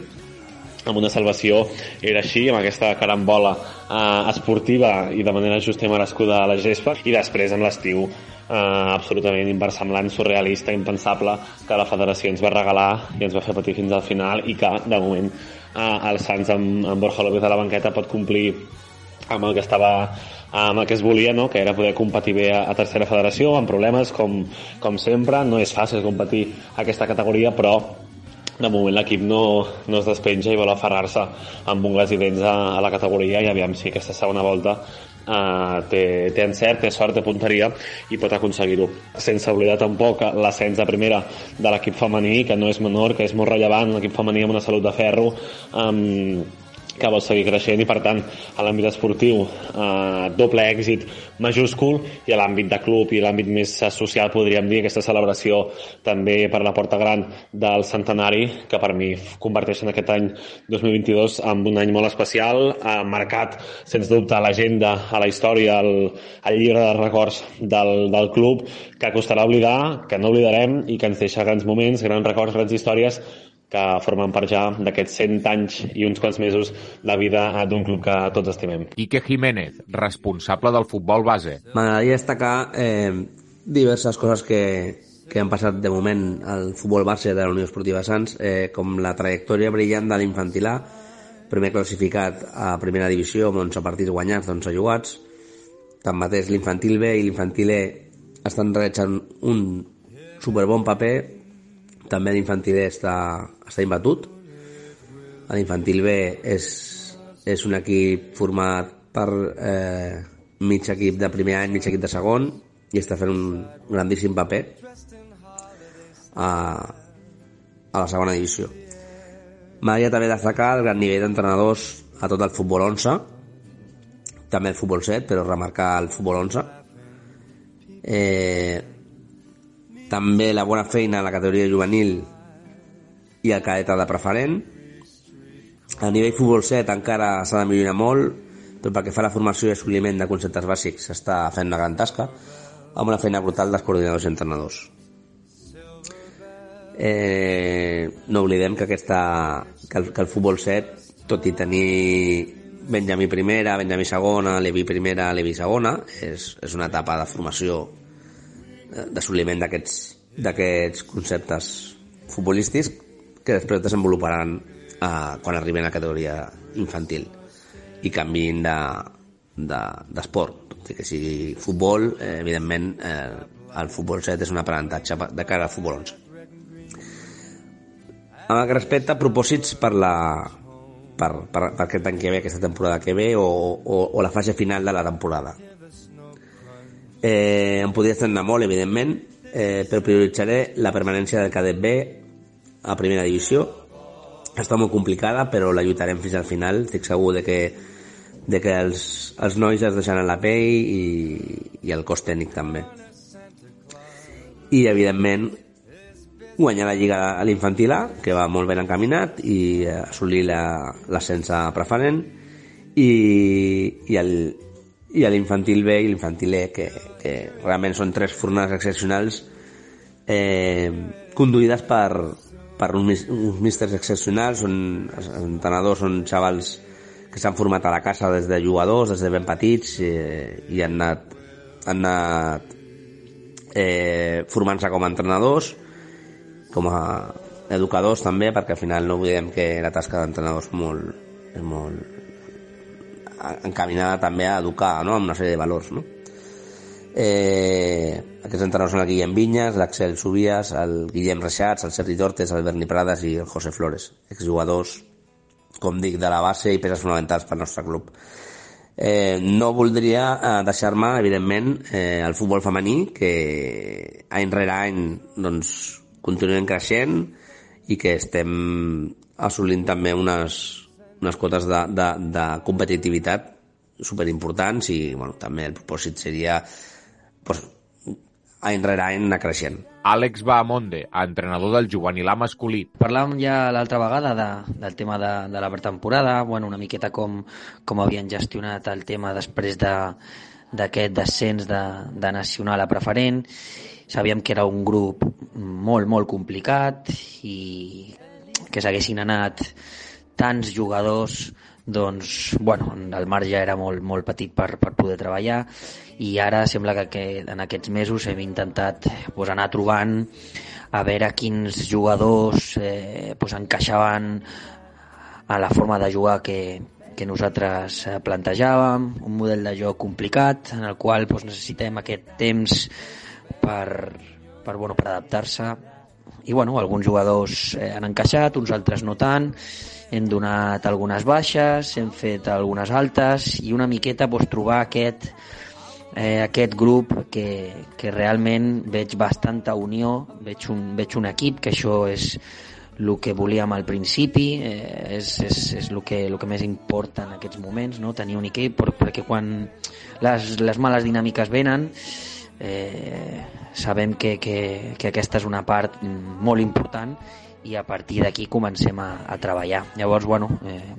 S9: amb una salvació era així, amb aquesta carambola eh, esportiva i de manera justa i merescuda a la gespa i després amb l'estiu eh, absolutament inversemblant, surrealista, impensable que la federació ens va regalar i ens va fer patir fins al final i que de moment eh, el Sants amb, amb Borja López a la banqueta pot complir amb el que estava amb el que es volia, no? que era poder competir bé a, a tercera federació, amb problemes com, com sempre, no és fàcil competir aquesta categoria, però de moment l'equip no, no es despenja i vol aferrar-se amb ungles i dents a, a la categoria i aviam si aquesta segona volta uh, té, té encert, té sort, té punteria i pot aconseguir-ho. Sense oblidar tampoc l'ascens de primera de l'equip femení, que no és menor, que és molt rellevant, l'equip femení amb una salut de ferro, um, que vol seguir creixent i per tant a l'àmbit esportiu eh, doble èxit majúscul i a l'àmbit de club i l'àmbit més social podríem dir aquesta celebració també per la porta gran del centenari que per mi converteixen aquest any 2022 en un any molt especial eh, marcat sens dubte a l'agenda a la història, el, el llibre de records del, del club que costarà oblidar, que no oblidarem i que ens deixa grans moments, grans records, grans històries que formen part ja d'aquests 100 anys i uns quants mesos de vida d'un club que tots estimem.
S2: Quique Jiménez, responsable del futbol base.
S10: M'agradaria destacar eh, diverses coses que, que han passat de moment al futbol base de la Unió Esportiva Sants, eh, com la trajectòria brillant de l'infantil A, primer classificat a primera divisió amb 11 partits guanyats, 11 jugats. Tanmateix l'infantil B i l'infantil E estan realitzant un superbon paper també l'infantil E està, està imbatut. L'infantil B és, és un equip format per eh, mig equip de primer any, mig equip de segon i està fent un grandíssim paper a, a la segona divisió. M'agradaria també destacar el gran nivell d'entrenadors a tot el futbol 11 també el futbol 7 però remarcar el futbol 11 eh, també la bona feina a la categoria juvenil i el cadeta de preferent. A nivell futbol 7 encara s'ha de millorar molt però pel que fa la formació i assoliment de conceptes bàsics s'està fent una gran tasca amb una feina brutal dels coordinadors i entrenadors. Eh, no oblidem que, aquesta, que, el, que el futbol 7 tot i tenir Benjamí primera, Benjamí segona, Levi primera, Levi segona és, és una etapa de formació d'assoliment d'aquests conceptes futbolístics que després desenvoluparan eh, quan arriben a categoria infantil i canvin d'esport de, de, tot i que sigui futbol eh, evidentment eh, el futbol 7 és un aprenentatge de cara al futbol 11 amb el que respecte a propòsits per la per, per, per aquest any que ve, aquesta temporada que ve o, o, o la fase final de la temporada Eh, em podria estendre molt, evidentment, eh, però prioritzaré la permanència del cadet B a primera divisió. Està molt complicada, però la lluitarem fins al final. Estic segur de que, de que els, els nois es deixaran la pell i, i el cos tècnic també. I, evidentment, guanyar la Lliga a l'infantil A, que va molt ben encaminat, i assolir l'ascens a preferent, i, i el, i a l'infantil B i l'infantil E, que, que realment són tres fornades excepcionals eh, conduïdes per, per uns, uns místers excepcionals, són, els entrenadors són xavals que s'han format a la casa des de jugadors, des de ben petits, eh, i han anat, han anat eh, formant-se com a entrenadors, com a educadors també, perquè al final no oblidem que la tasca d'entrenadors molt, és molt, encaminada també a educar no? amb una sèrie de valors no? eh, aquests entrenadors són el Guillem Vinyas, l'Axel Subias el Guillem Reixats, el Sergi Tortes el Berni Prades i el José Flores exjugadors, com dic, de la base i peces fonamentals pel nostre club eh, no voldria eh, deixar-me, evidentment, eh, el futbol femení, que any rere any doncs, continuem creixent i que estem assolint també unes, unes quotes de, de, de competitivitat superimportants i bueno, també el propòsit seria pues, any rere any anar creixent.
S2: Àlex Bahamonde, entrenador del juvenil A masculí.
S11: Parlàvem ja l'altra vegada de, del tema de, de la pretemporada, bueno, una miqueta com, com havien gestionat el tema després de d'aquest descens de, de nacional a preferent. Sabíem que era un grup molt, molt complicat i que s'haguessin anat tants jugadors doncs, bueno, el marge era molt, molt petit per, per poder treballar i ara sembla que, que en aquests mesos hem intentat pues, anar trobant a veure quins jugadors eh, pues, encaixaven a la forma de jugar que, que nosaltres eh, plantejàvem, un model de joc complicat en el qual pues, necessitem aquest temps per, per, bueno, per adaptar-se. I bueno, alguns jugadors eh, han encaixat, uns altres no tant hem donat algunes baixes, hem fet algunes altes i una miqueta doncs, trobar aquest, eh, aquest grup que, que realment veig bastanta unió, veig un, veig un equip, que això és el que volíem al principi, eh, és, és, és el, que, el que més importa en aquests moments, no? tenir un equip, perquè quan les, les males dinàmiques venen, eh, sabem que, que, que aquesta és una part molt important i a partir d'aquí comencem a, a treballar. Llavors, bueno, eh,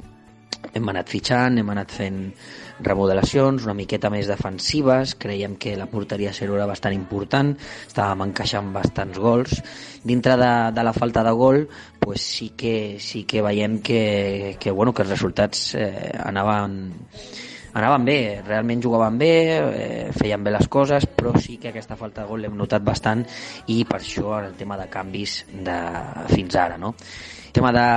S11: hem anat fitxant, hem anat fent remodelacions, una miqueta més defensives, creiem que la porteria zero era bastant important, estàvem encaixant bastants gols. Dintre de, de la falta de gol, pues sí que, sí que veiem que, que, bueno, que els resultats eh, anaven, anaven bé, realment jugaven bé, eh, feien bé les coses, però sí que aquesta falta de gol l'hem notat bastant i per això el tema de canvis de fins ara. No? El tema de,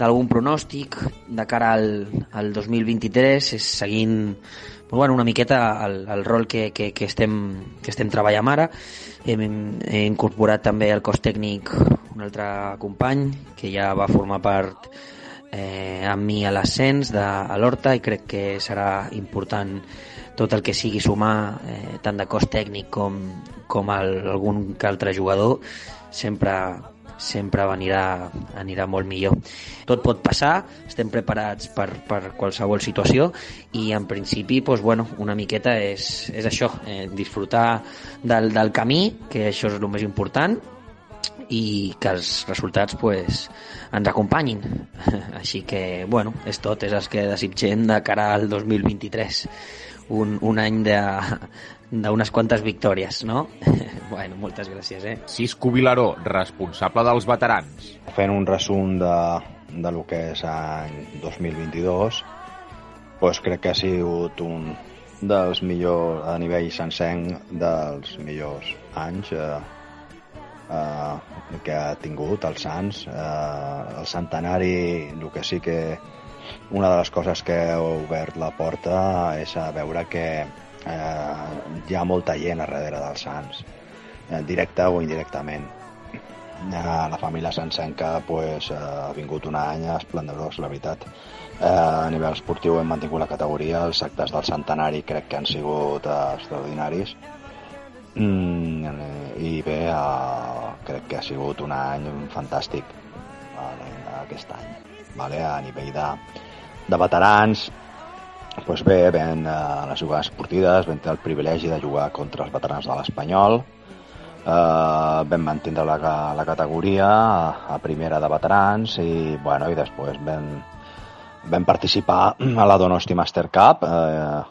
S11: d'algun pronòstic de cara al, al 2023 és seguint bueno, una miqueta el, el rol que, que, que, estem, que estem treballant ara hem, he incorporat també el cos tècnic un altre company que ja va formar part eh, amb mi a l'ascens de l'Horta i crec que serà important tot el que sigui sumar eh, tant de cos tècnic com, com el, algun que altre jugador sempre sempre anirà, anirà molt millor. Tot pot passar, estem preparats per, per qualsevol situació i en principi doncs, bueno, una miqueta és, és això, eh, disfrutar del, del camí, que això és el més important, i que els resultats pues, ens acompanyin. Així que, bueno, és tot, és el que desitgem de cara al 2023. Un, un any de, d'unes quantes victòries, no? bueno, moltes gràcies, eh?
S2: Cisco Vilaró, responsable dels veterans.
S12: Fent un resum de, de lo que és any 2022, doncs crec que ha sigut un dels millors, a nivell sencenc, dels millors anys eh, eh, que ha tingut el Sants. Eh, el centenari, el que sí que una de les coses que ha obert la porta és a veure que eh, hi ha molta gent a darrere dels Sants, eh, directa o indirectament. Eh, la família Sansenca pues, eh, ha vingut un any esplendorós, la veritat. Eh, a nivell esportiu hem mantingut la categoria, els actes del centenari crec que han sigut eh, extraordinaris. Mm, I bé, eh, crec que ha sigut un any fantàstic vale, aquest any. Vale? A nivell de, de veterans, pues bé, ben, eh, les jugades esportives, vam tenir el privilegi de jugar contra els veterans de l'Espanyol, eh, vam mantindre la, la categoria a, a primera de veterans i, bueno, i després vam, vam participar a la Donosti Master Cup eh,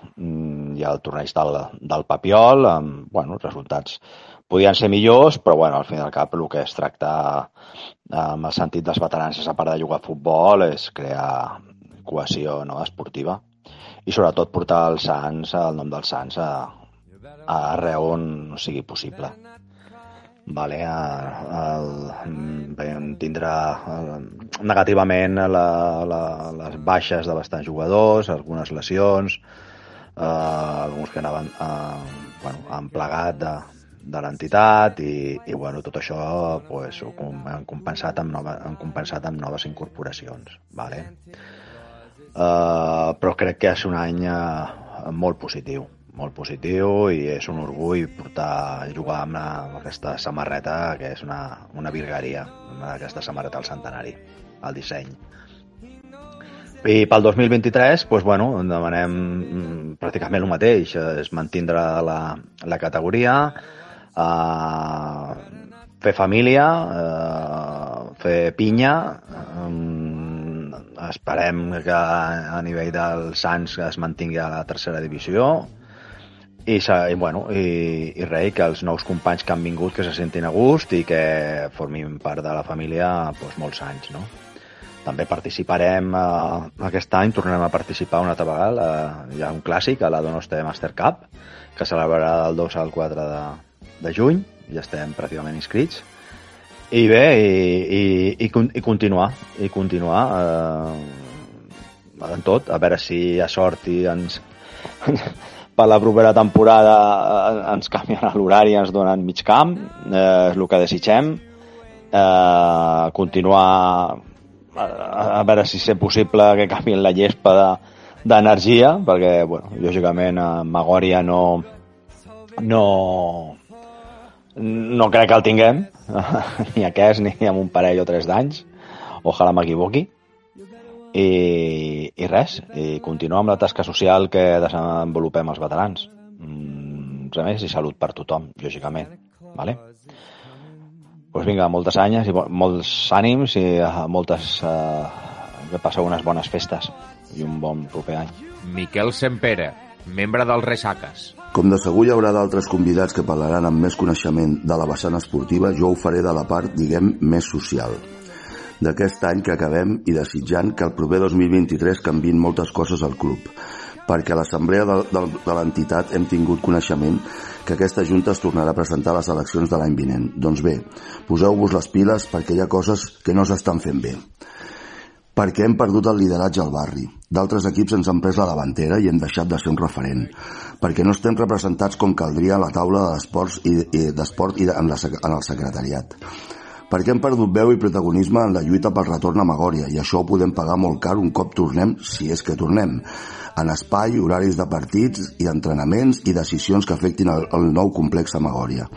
S12: i al torneig del, del Papiol, amb bueno, resultats podien ser millors, però bueno, al final del cap el que es tracta amb el sentit dels veterans, a part de jugar a futbol, és crear cohesió no, esportiva i sobretot portar el Sants, el nom del Sants, a, a arreu on sigui possible. Vale, el, vam tindre negativament la, la, les baixes de bastants jugadors, algunes lesions, eh, alguns que anaven eh, bueno, han plegat de, de l'entitat i, i bueno, tot això pues, ho han compensat amb, nova, han compensat amb noves incorporacions. Vale? Uh, però crec que és un any uh, molt positiu molt positiu i és un orgull portar jugar amb, la, amb aquesta samarreta que és una, una virgueria aquesta samarreta al centenari el disseny i pel 2023 doncs, bueno, demanem mm, pràcticament el mateix és mantindre la, la categoria uh, fer família uh, fer pinya um, esperem que a nivell del Sants es mantingui a la tercera divisió i, i, bueno, i, i res, que els nous companys que han vingut que se sentin a gust i que formin part de la família doncs, molts anys. No? També participarem eh, aquest any, tornarem a participar una altra vegada, eh, hi ha un clàssic a la Donosti Master Cup que celebrarà del 2 al 4 de, de juny, ja estem pràcticament inscrits. I bé, i, i, i, i continuar, i continuar eh, en tot, a veure si hi ha sort i ens, per la propera temporada eh, ens canvien l'horari ens donen mig camp, eh, és el que desitgem, eh, continuar a, a veure si és possible que canvien la llespa d'energia, de, perquè, bueno, lògicament a Magòria no, no, no crec que el tinguem, ni aquest ni amb un parell o tres d'anys. ojalà m'equivoqui. I, I res, i continuar amb la tasca social que desenvolupem els veterans. Mm, res més i salut per tothom, lògicament. Vale? Pues vinga, moltes anyes i molts ànims i uh, moltes... Uh, que passeu unes bones festes i un bon proper any.
S2: Miquel Sempere, membre dels Resaques.
S13: Com de segur hi haurà d'altres convidats que parlaran amb més coneixement de la vessant esportiva, jo ho faré de la part, diguem, més social. D'aquest any que acabem i desitjant que el proper 2023 canvin moltes coses al club, perquè a l'assemblea de, de, de l'entitat hem tingut coneixement que aquesta Junta es tornarà a presentar a les eleccions de l'any vinent. Doncs bé, poseu-vos les piles perquè hi ha coses que no s'estan fent bé. Perquè hem perdut el lideratge al barri. D'altres equips ens han pres la davantera i hem deixat de ser un referent. Perquè no estem representats com caldria a la taula d'esports i, i, d'esport i en, la, en el secretariat perquè hem perdut veu i protagonisme en la lluita pel retorn a Magòria i això ho podem pagar molt car un cop tornem, si és que tornem en espai, horaris de partits i entrenaments i decisions que afectin el, el nou complex a Magòria.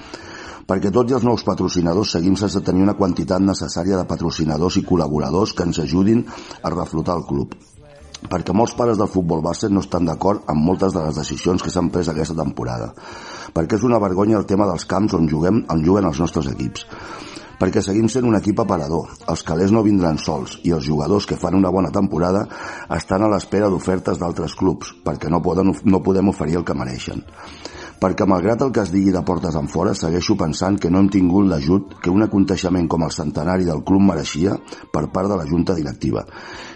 S13: Perquè tots els nous patrocinadors seguim sense tenir una quantitat necessària de patrocinadors i col·laboradors que ens ajudin a reflotar el club. Perquè molts pares del futbol base no estan d'acord amb moltes de les decisions que s'han pres aquesta temporada, perquè és una vergonya el tema dels camps on juguem on juguen els nostres equips perquè seguim sent un equip aparador. Els calés no vindran sols i els jugadors que fan una bona temporada estan a l'espera d'ofertes d'altres clubs perquè no, poden, no podem oferir el que mereixen perquè malgrat el que es digui de portes en fora, segueixo pensant que no hem tingut l'ajut que un aconteixement com el centenari del club mereixia per part de la Junta Directiva.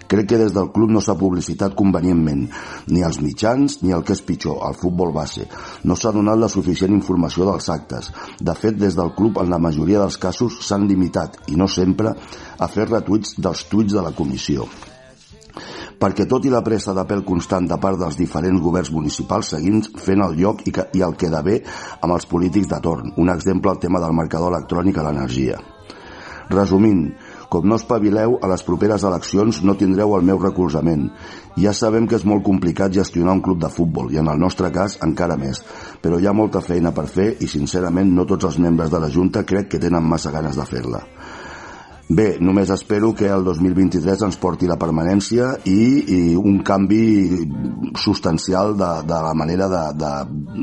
S13: Crec que des del club no s'ha publicitat convenientment, ni als mitjans ni el que és pitjor, al futbol base. No s'ha donat la suficient informació dels actes. De fet, des del club, en la majoria dels casos, s'han limitat, i no sempre, a fer retuits dels tuits de la comissió perquè tot i la pressa de pèl constant de part dels diferents governs municipals seguim fent el lloc i, que, i el queda bé amb els polítics de torn. Un exemple el tema del marcador electrònic a l'energia. Resumint, com no espavileu, a les properes eleccions no tindreu el meu recolzament. Ja sabem que és molt complicat gestionar un club de futbol, i en el nostre cas encara més, però hi ha molta feina per fer i sincerament no tots els membres de la Junta crec que tenen massa ganes de fer-la. Bé, només espero que el 2023 ens porti la permanència i, i un canvi substancial de, de la manera de, de,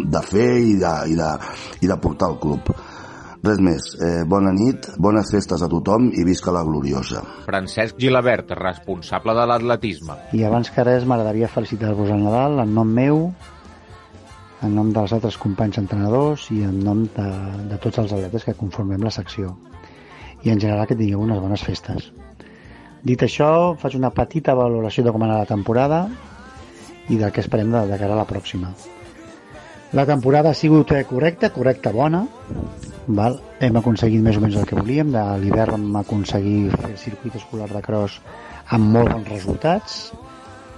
S13: de fer i de, i, de, i de portar el club. Res més. Eh, bona nit, bones festes a tothom i visca la gloriosa.
S2: Francesc Gilabert, responsable de l'atletisme.
S14: I abans que res m'agradaria felicitar-vos al Nadal en nom meu, en nom dels altres companys entrenadors i en nom de, de tots els atletes que conformem la secció i en general que tingueu unes bones festes. Dit això, faig una petita valoració de com anat la temporada i del que esperem de, de cara a la pròxima. La temporada ha sigut eh, correcta, correcta, bona. Val? Hem aconseguit més o menys el que volíem. De l'hivern vam aconseguir fer circuit escolar de cross amb molt bons resultats,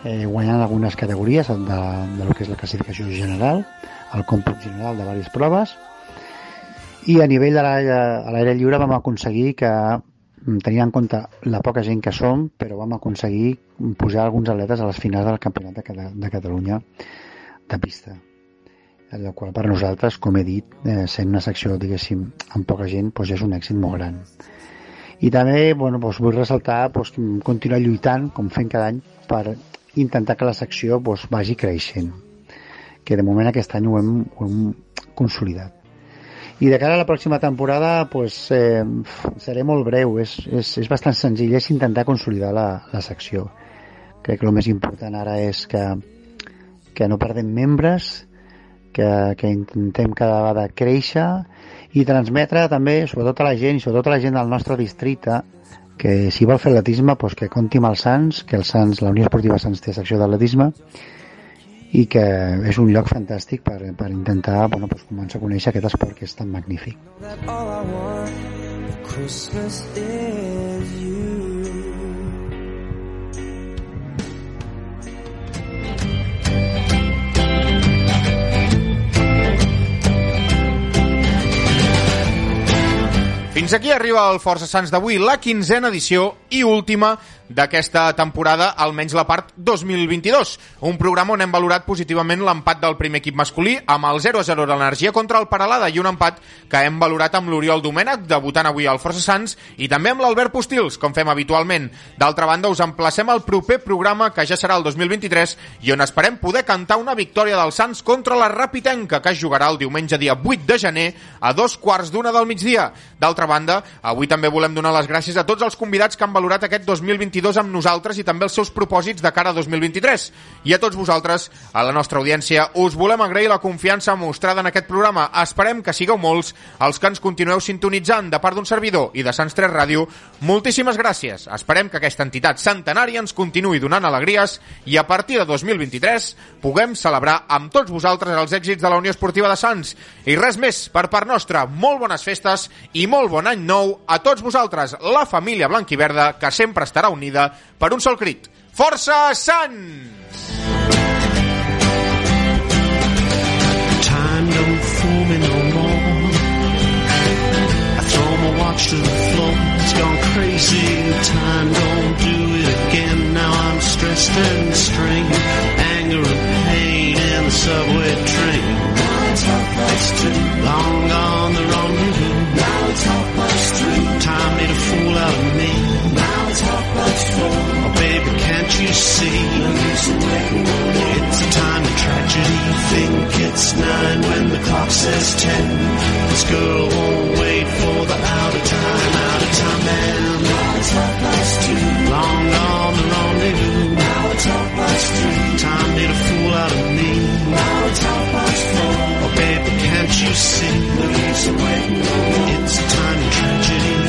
S14: eh, guanyant algunes categories de, de lo que és la classificació general, el còmput general de diverses proves, i a nivell de l'aire lliure vam aconseguir que mm, tenint en compte la poca gent que som, però vam aconseguir posar alguns atletes a les finals del Campionat de, de Catalunya de pista el qual per nosaltres, com he dit, eh, sent una secció, diguéssim, amb poca gent, doncs és un èxit molt gran. I també bueno, doncs vull ressaltar doncs, continuar lluitant, com fem cada any, per intentar que la secció doncs, vagi creixent. Que de moment aquest any ho hem, ho hem consolidat. I de cara a la pròxima temporada pues, eh, seré molt breu, és, és, és bastant senzill, és intentar consolidar la, la secció. Crec que el més important ara és que, que no perdem membres, que, que intentem cada vegada créixer i transmetre també, sobretot a la gent, i sobretot a la gent del nostre districte, que si vol fer atletisme, pues que compti amb els Sants, que els Sants, la Unió Esportiva Sants té secció d'atletisme, i que és un lloc fantàstic per, per intentar bueno, pues, començar a conèixer aquest esport que és tan magnífic. Christmas is you.
S2: Fins aquí arriba el Força Sants d'avui, la quinzena edició i última d'aquesta temporada, almenys la part 2022. Un programa on hem valorat positivament l'empat del primer equip masculí amb el 0-0 de l'energia contra el Paralada i un empat que hem valorat amb l'Oriol Domènech, debutant avui al Força Sants, i també amb l'Albert Postils, com fem habitualment. D'altra banda, us emplacem al proper programa, que ja serà el 2023, i on esperem poder cantar una victòria del Sants contra la Rapitenca, que es jugarà el diumenge dia 8 de gener a dos quarts d'una del migdia. D'altra banda, avui també volem donar les gràcies a tots els convidats que han valorat aquest 2022 amb nosaltres i també els seus propòsits de cara a 2023. I a tots vosaltres, a la nostra audiència, us volem agrair la confiança mostrada en aquest programa. Esperem que sigueu molts els que ens continueu sintonitzant de part d'un servidor i de Sants 3 Ràdio. Moltíssimes gràcies. Esperem que aquesta entitat centenària ens continuï donant alegries i a partir de 2023 puguem celebrar amb tots vosaltres els èxits de la Unió Esportiva de Sants. I res més, per part nostra, molt bones festes i molt bon any nou a tots vosaltres, la família blanquiverda, que sempre estarà unida per un sol crit. Força Sants!
S15: Time don't fool me no. I throw my watch to the floor. It's gone crazy. Time don't do it again. Now I'm stressed and strained. Anger and pain in the subway train. Now it's half past two. Long gone the rendezvous. Now it's half past three. Time made a fool out of me. It's a time of tragedy. Think it's nine when the clock says ten. This girl won't wait for the out of time, out of time man. Now it's half past two. Long gone the rendezvous. Now it's half past three. Time made a fool out of me. Now it's half past four. Oh baby, can't you see? The use of waiting. It's a time of tragedy.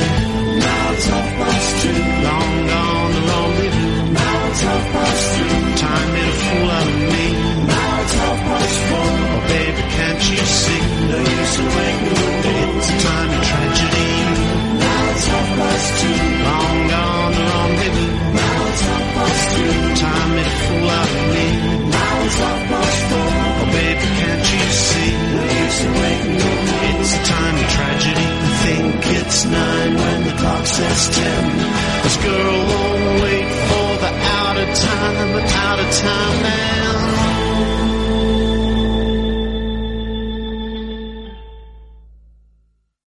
S15: him. This girl won't wait for the out of time, out of time Man.